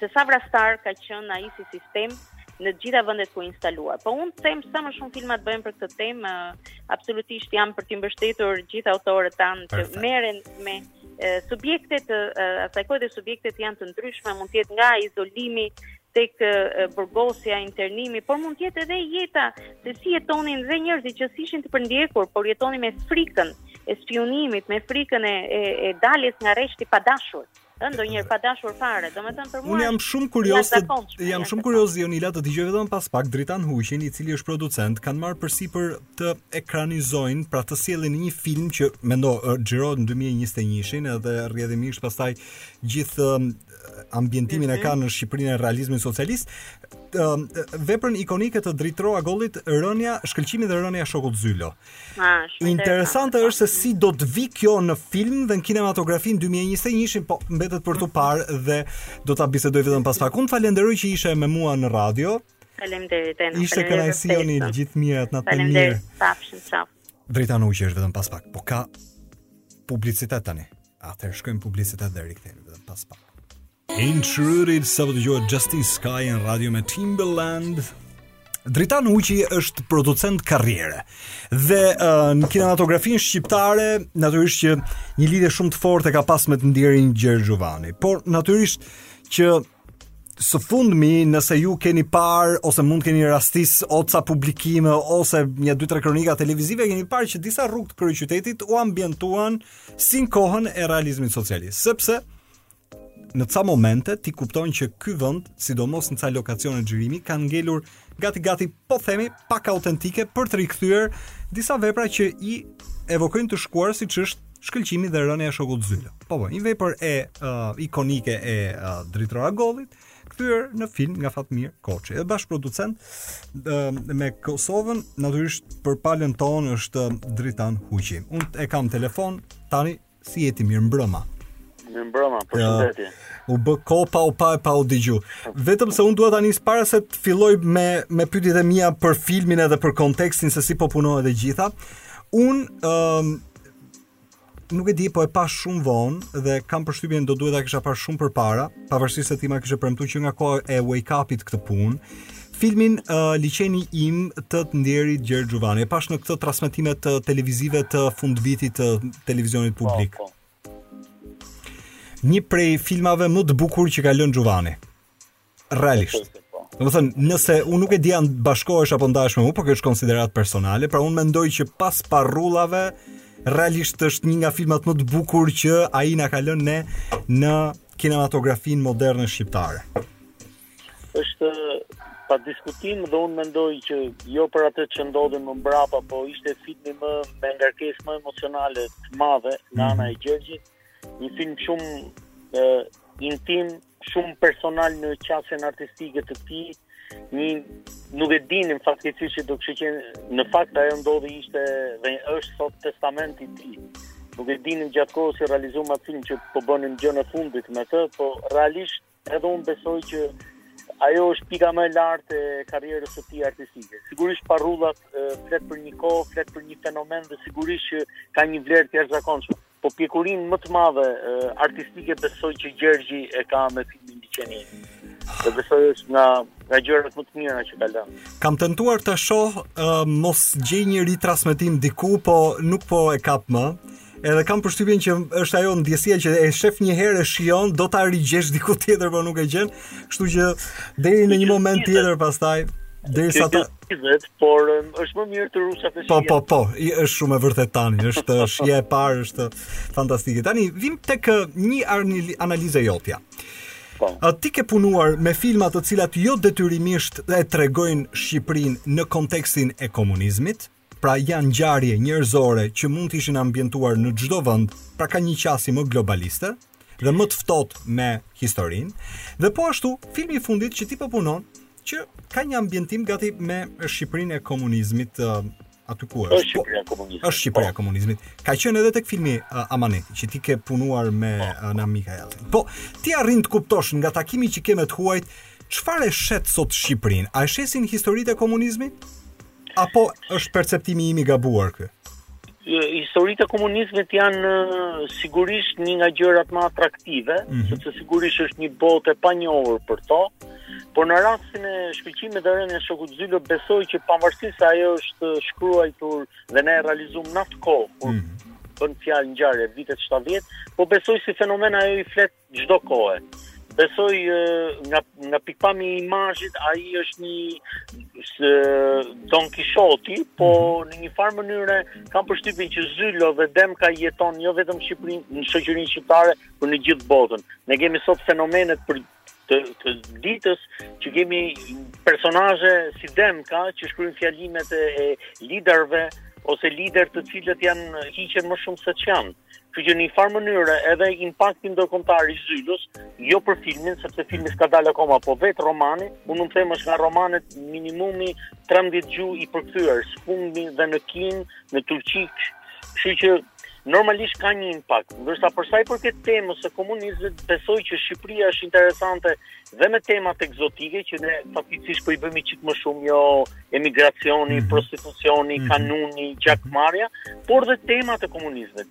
se sa vrasëtar ka qenë ai si sistem në të gjitha vendet ku u instalua. Po unë them sa më shumë filma të bëhen për këtë temë, absolutisht jam për t'i mbështetur gjithë autorët tanë që merren me subjekte të asaj kohe dhe subjektet janë të ndryshme, mund të jetë nga izolimi tek burgosja, internimi, por mund të jetë edhe jeta se si jetonin dhe njerëzit që s'ishin të përndjekur, por jetonin me frikën e spiunimit, me frikën e, e, e daljes nga rreshti pa dashur. Ëh, Ë ndonjëherë pa dashur fare, domethënë për mua. Unë jam shumë kurioze, jam shumë kurioze Jonila të dëgjoj vetëm pas pak Dritan Huqin, i cili është producent, kanë marrë përsipër të ekranizojnë, pra të sjellin një film që mendo, xhirohet në 2021-shin edhe rrjedhimisht pastaj gjithë ambientimin e mhm. kanë në Shqipërinë e realizmit socialist. Veprën ikonike të Dritëro Agollit, Rënia, Shkëlqimi dhe rënia e shokut Zylo. Ah, shumë interesante është se si do të vijë kjo në film dhe në kinematografi në 2021-shin, po mbetet për t'u parë dhe do ta bisedoj vetëm pas pak. Unë të falenderoj që ishe me mua në radio. Faleminderit Ena. Ishte kënaqësi Joni, gjithë të mirat, natën e mirë. Faleminderit, pafshim, çao. Dritan Huqi është vetëm pas pak, po ka publicitet tani. Atëherë shkojmë në publicitet dhe rikthehemi vetëm pas pak. Intruded sapo dëgjuat Justine Skye në radio me Timbaland. Dritan Huqi është producent karriere dhe uh, në kinematografinë shqiptare natyrisht që një lidhje shumë të fortë e ka pas me të ndjerin Gjergj Xhuvani, por natyrisht që së fundmi nëse ju keni parë ose mund të keni rastis o ca publikime ose një dy tre kronika televizive keni parë që disa rrugë të kryeqytetit u ambientuan si në kohën e realizmit socialist sepse Në ca momente ti kupton që ky vend, sidomos në ca lokacione xhirimi, kanë ngelur gati gati po themi pak autentike për të rikthyer disa vepra që i evokojnë të shkuarën siç është Shkëlqimi dhe rënia e shokut Zylo. Po po, një vepër uh, ikonike e uh, Dritëro Agollit, kthyer në film nga Fatmir Koçi. Është bashkëproducent uh, me Kosovën, natyrisht për palën tonë është Dritan Huqi. Unë e kam në telefon tani Si je ti, mirëmbrëma? Mirëmbrëma, përshëndetje. U bë kohë pa u pa e pa u dëgju. Vetëm se unë do ta nis para se të filloj me, me pyetjet e mia për filmin edhe për kontekstin se si po punohet edhe të gjitha. Unë, um, nuk e di, po e pashë shumë vonë dhe kam përshtypjen do duhej ta kisha parë shumë përpara, pavarësisht se ti ma kishe premtuar që nga koha e Wake Up-it këtë punë, Filmin uh, Liqeni im të të ndjerit Gjergj Xhuvani, e pash në këtë transmitimet uh, televizive të fundvitit të uh, televizionit po, publik. Po, po. Një prej filmave më të bukur që ka lënë Xhuvani. Realisht. Po, po, po. Domethënë, nëse unë nuk e di a bashkohesh apo ndahesh me mu, por kjo është konsideratë personale, pra unë mendoj që pas Parullave, realisht është një nga filmat më të bukur që ai na ka lënë ne në kinematografinë moderne shqiptare. Është pa diskutim dhe unë mendoj që jo për atë që ndodhi më mbrapa, po ishte filmi më me ngarkesë më emocionale të madhe nga ana e mhm. Gjergjit, një film shumë e, intim, shumë personal në qasjen artistike të tij, ne nuk e dinim faktikisht që do të qenë në fakt ajo ndodhi ishte dhe është sot testamenti i tij. Nuk e dinim gjatë kohës që realizuam atë film që po bënim gjënë e fundit me të, po realisht Edhe unë besoj që ajo është pika më e lartë e karrierës së tij artistike. Sigurisht Parullat flet për një kohë, flet për një fenomen dhe sigurisht që ka një vlerë të jashtëzakonshme. Po pjekurinë më të madhe artistike besoj që Gjergji e ka me filmin Liqeni. Dhe besoj është nga nga gjërat më të mira që ka lënë. Kam tentuar ta shoh uh, mos gjej një ritransmetim diku, po nuk po e kap më. Edhe kam përshtypjen që është ajo ndjesia që e shef një herë e shijon, do ta rigjesh diku tjetër, por nuk e gjen. Kështu që deri në një moment tjetër pastaj deri sa ta vet, por um, është më mirë ta ruash atë Po, po, po, është shumë e vërtetë tani, është uh, shija e parë, është uh, fantastike. Tani vijmë tek uh, një analizë jotja. Po. Ti ke punuar me filma të cilat jo detyrimisht e tregojnë Shqipërinë në kontekstin e komunizmit? Pra janë ngjarje njerëzore që mund të ishin ambientuar në çdo vend, pra ka një qasje më globaliste dhe më të ftohtë me historinë. Dhe po ashtu, filmi i fundit që ti po punon, që ka një ambientim gati me Shqipërinë e komunizmit aty ku është. Është Shqipëria e komunizmit. Është Shqipëria e po. komunizmit. Ka qenë edhe tek filmi uh, Amaneti, që ti ke punuar me po. uh, Namik Ajazin. Po, ti arrin të kuptosh nga takimi që ke me të huajt, çfarë e shet sot Shqipërinë? A e shesin historitë e komunizmit? Apo është perceptimi im i gabuar ky? Historitë e komunizmit janë sigurisht një nga gjërat më atraktive, mm -hmm. sepse sigurisht është një botë e panjohur për to. Por në rastin e Shkëlqimit dhe rënies së Shokut Zylo besoj që pavarësisht se ajo është shkruajtur dhe ne e realizuam në atë kohë, kur bën fjalë ngjarje vitet 70, po besoj si fenomen ajo i flet çdo kohë. Besoj nga nga pikëpamja i imazhit ai është një së, Don Kishoti, po mhm. në një farë mënyre kam përshtypjen që Zylo dhe Demka jeton jo vetëm në Shqipëri, në shoqërinë shqiptare, por në gjithë botën. Ne kemi sot fenomenet për të, ditës që kemi personazhe si Demka që shkruajnë fjalimet e, e liderëve ose liderë të cilët janë hiqen më shumë se ç'janë. Kështu që në një farë mënyre edhe impakti ndërkombëtar i Zylës, jo për filmin, sepse filmi s'ka dalë akoma, po vetë romani, mund të them është nga romanet minimumi 13 gjuhë i përkthyer, së fundmi dhe në Kinë, në Turqi. Kështu që normalisht ka një impakt. Ndërsa për sa i përket temës së komunizmit, besoj që Shqipëria është interesante dhe me temat ekzotike që ne faktikisht po i bëjmë çik më shumë jo emigracioni, mhm. prostitucioni, mhm. kanuni, gjakmarrja, por dhe temat e komunizmit.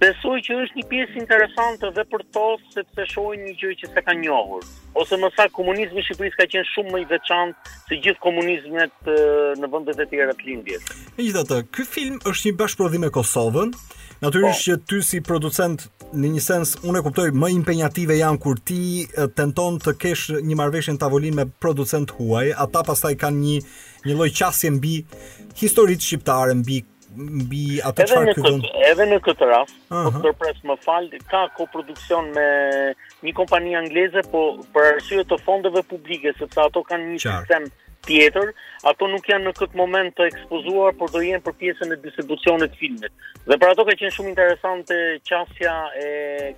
Besoj që është një pjesë interesante dhe për to sepse shohin një gjë që s'e kanë njohur. Ose më saktë komunizmi i Shqipërisë ka qenë shumë më i veçantë se gjithë komunizmet në vendet e tjera të lindjes. Megjithatë, ky film është një bashkëprodhim me Kosovën, Natyrisht po. që ti si producent në një sens unë e kuptoj më impenjative janë kur ti tenton të kesh një marrëveshje në tavolinë me producentë të huaj, ata pastaj kanë një një lloj qasje mbi historitë shqiptare, mbi mbi atë çfarë ky vend. Edhe në këtë rast, uh -huh. po ndërpres më fal, ka koproduksion me një kompani angleze, po për arsye të fondeve publike, sepse ato kanë një, Qartë. sistem Tjetër, ato nuk janë në këtë moment të ekspozuar, por do jenë për pjesën e distribucionit të filmit. Dhe për ato ka qenë shumë interesante qasja e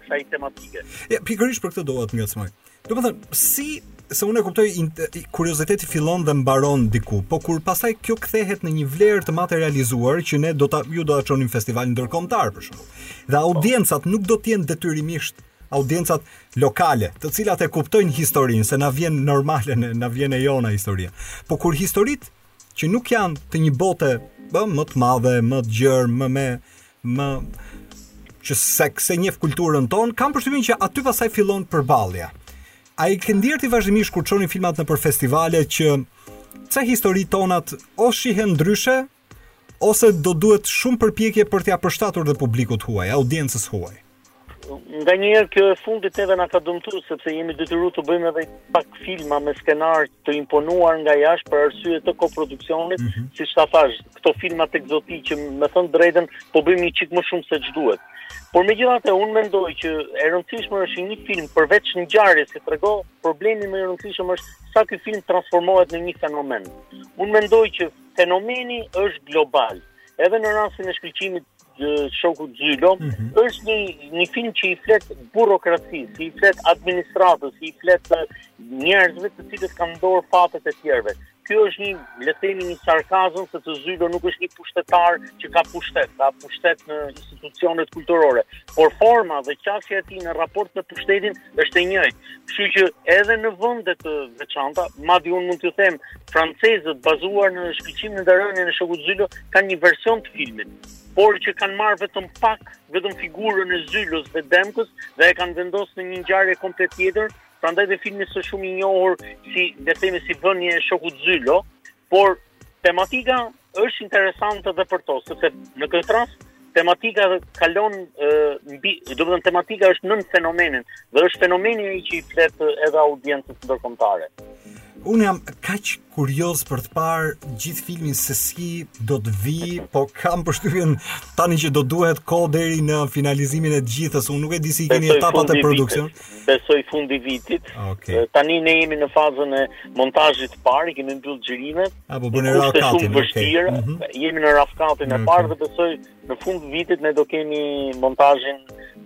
kësaj tematike. Ja, pikërisht për këtë doja të ngacmoj. Do të thënë, si se unë e kuptoj kurioziteti fillon dhe mbaron diku, po kur pastaj kjo kthehet në një vlerë të materializuar që ne do ta ju do ta çonim në festival ndërkombëtar për shkak. Dhe audiencat nuk do të jenë detyrimisht audiencat lokale, të cilat e kuptojnë historinë, se na vjen normale, na vjen e jona historia. Po kur historitë që nuk janë të një bote bë, më të madhe, më të gjerë, më me, më që s'e s'e njef kulturën tonë, kam përshtypjen që aty pasaj fillon përballja. A i ke ndier ti vazhdimisht kur çoni filmat nëpër festivale që ca histori tonat o shihen ndryshe, Ose do duhet shumë përpjekje për t'ia përshtatur dhe publikut huaj, audiencës huaj. Nganjëherë kjo e fundit neve na ka dëmtuar sepse jemi detyruar të bëjmë edhe pak filma me skenar të imponuar nga jashtë për arsye të koproduksionit, mm -hmm. siç ta thashë, këto filmat ekzotikë që me thënë të drejtën po bëjmë një çik më shumë se ç'duhet. Por megjithatë unë mendoj që e rëndësishme është një film përveç ngjarjes që tregon, problemi më i rëndësishëm është sa ky film transformohet në një fenomen. Unë mendoj që fenomeni është global. Edhe në rastin e shkëlqimit shoku Zylo, mm -hmm. është një një film që i flet burokracisë, i flet administratës, i flet njerëzve të cilët kanë dorë fatet e tjerëve. Kjo është një le të themi një sarkazëm se te Zylo nuk është një pushtetar që ka pushtet, ka pushtet në institucionet kulturore, por forma dhe qasja e tij në raport me pushtetin është e njëjtë. Kështu që edhe në vende të veçanta, madje unë mund t'ju them, francezët bazuar në shkëlqimin dhe rënien e shokut Zylo kanë një version të filmit, por që kanë marrë vetëm pak, vetëm figurën e Zylos dhe Demkës dhe e kanë vendosur në një ngjarje komplet tjetër, prandaj dhe filmi është shumë i njohur si, le të themi si vënie e shokut Zylo, Por tematika është interesante dhe për to, sepse në këtë rast tematika kalon mbi, do të thënë tematika është nën fenomenin dhe është fenomeni ai që i flet edhe audiencës ndërkombëtare. Unë jam kaq kurioz për të parë gjithë filmin se si do të vi, po kam përshtypjen tani që do duhet kohë deri në finalizimin e të gjithës. Unë nuk e di si i keni etapat e produksionit. besoj fundi vitit. Okay. Tani ne jemi në fazën e montazhit të parë, kemi mbyll xhirimet. A po bën rafkatin, shumë vështirë. Okay. Mm -hmm. Jemi në rafkatin e okay. parë dhe besoj në fund vitit ne do kemi montazhin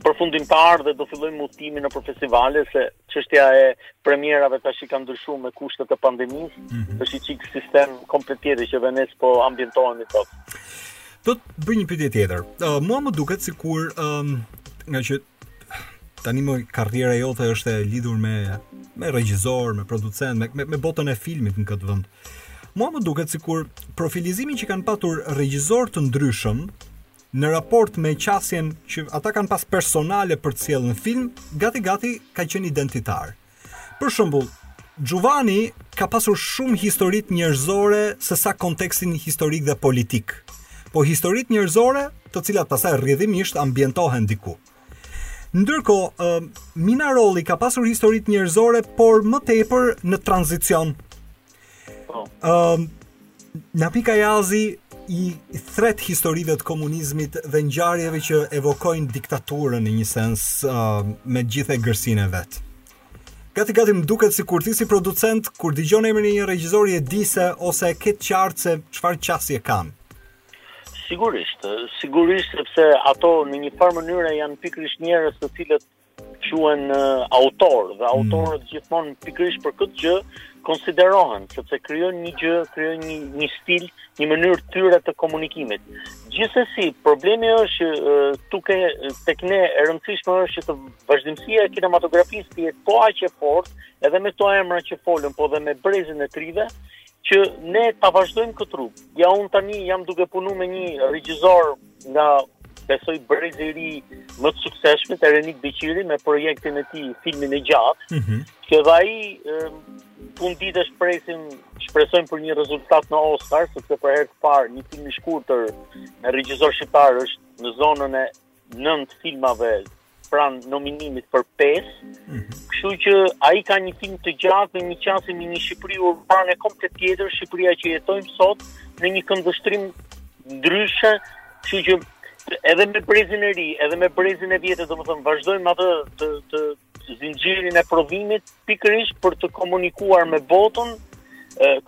përfundimtar dhe do fillojmë udhëtimin nëpër festivale se çështja e premierave tashmë ka ndryshuar me kushtet e pandemisë. Mm -hmm. Është çik sistem komplet tjetër që dhe ne po ambientohemi sot. Do të bëj një pyetje tjetër. Uh, mua më duket sikur ëm um, nga që Tanimë karriera jote është e lidhur me me regjisorë, me producentë, me, me me botën e filmit në këtë vend. Mua më duket sikur profilizimi që kanë patur regjisorë të ndryshëm në raport me qasjen që ata kanë pas personale për të sjellë në film, gati gati ka qenë identitar. Për shembull, Xhuvani ka pasur shumë historitë njerëzore se sa kontekstin historik dhe politik. Po historitë njerëzore, të cilat pastaj rrjedhimisht ambientohen diku. Ndërkohë, Minarolli ka pasur historitë njerëzore, por më tepër në tranzicion. Po. Ëm Namik Ajazi i thret historive të komunizmit dhe ngjarjeve që evokojnë diktaturën në një sens uh, me gjithë egërsinë e vet. Gati gati më duket sikur ti si producent kur dëgjon emrin e një regjizori e di se ose e ke qartë se çfarë qasje kanë. Sigurisht, sigurisht sepse ato në një farë mënyre janë pikërisht njerëz të cilët quhen autor dhe mm. autorët mm. gjithmonë pikërisht për këtë gjë konsiderohen sepse krijojnë një gjë, krijojnë një një stil, një mënyrë tyre të komunikimit. Gjithsesi, problemi është që duke tek ne e rëndësishme është që të vazhdimësia e kinematografisë të jetë po aq e fortë, edhe me këto emra që folën, po dhe me brezin e të rinjve, që ne ta vazhdojmë këtë rrugë. Ja un tani jam duke punuar me një regjisor nga besoj brezi i ri më të suksesshëm, Erenik Beqiri me projektin e tij filmin e gjatë. Ëh. Mm -hmm. Që dhe ai këto ditë shpresim, shpresojmë për një rezultat në Oscar, sepse për herë të parë një film i shkurtër me regjisor shqiptar është në zonën e nëntë filmave pranë nominimit për pesë. Mm -hmm. Kështu që ai ka një film të gjatë me një qasje me një Shqipëri urbane komplet tjetër, Shqipëria që jetojmë sot në një këndvështrim ndryshe, kështu që edhe me brezin e ri, edhe me brezin e vjetër, domethënë vazhdojmë atë të të zinxhirin e prodhimit pikërisht për të komunikuar me botën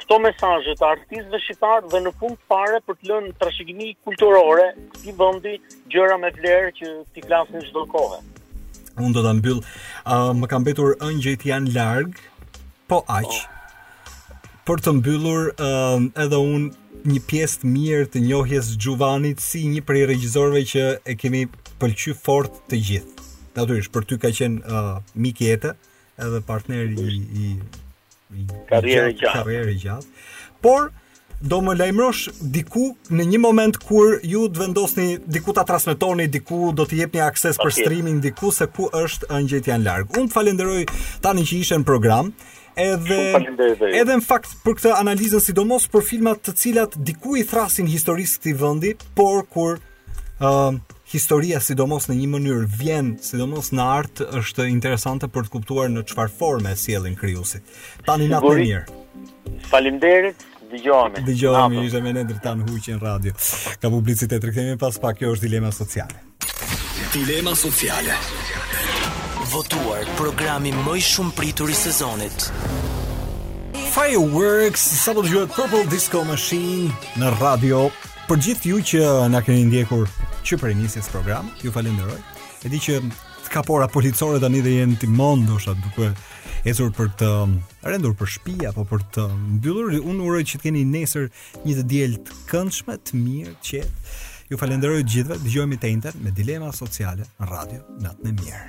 këto mesazhe të artistëve shqiptarë dhe në fund fare për të lënë trashëgimi kulturore këtij vendi gjëra me vlerë që t'i flasin çdo kohë. Unë do ta mbyll. Uh, më ka mbetur ëngjëjt janë larg, po aq. Oh. Për të mbyllur uh, edhe unë një pjesë të mirë të njohjes së Xhuvanit si një prej regjisorëve që e kemi pëlqy fort të gjithë. Natyrisht për ty ka qenë uh, mik jete, edhe partner i i i karrierë gjatë. Karrierë gjatë. Por do më lajmërosh diku në një moment kur ju të vendosni diku ta transmetoni diku do t'i jepni akses për streaming diku se ku është ëngjëjt janë larg. Unë të falenderoj tani që ishe në program. Edhe edhe në fakt për këtë analizën sidomos për filmat të cilat diku i thrasin historisë këtij vendi, por kur Ëm historia sidomos në një mënyrë vjen sidomos në art është interesante për të kuptuar në çfarë forme e sjellin krijuesit. Tani natën e mirë. Faleminderit. Dëgjohemi. Dëgjohemi, ishte me ne Dritan Huqi në radio. Ka publicitet, rikthehemi pas pak, kjo është dilema sociale. Dilema sociale. Votuar programi më i shumëpritur i sezonit. Fireworks, tani do të dëgjohet Purple Disco Machine në radio Për gjithë ju që na keni ndjekur që prej nisjes program, ju falenderoj. E di që të kap ora policore tani dhe je në timon, ndoshta duke ecur për të rendur për shpi, apo për të mbyllur, unë uroj që të keni nesër një të diel të këndshme, të mirë, të qetë, ju falenderoj të gjithve, dëgjohemi të enjten me dilema sociale në radio, natën e mirë.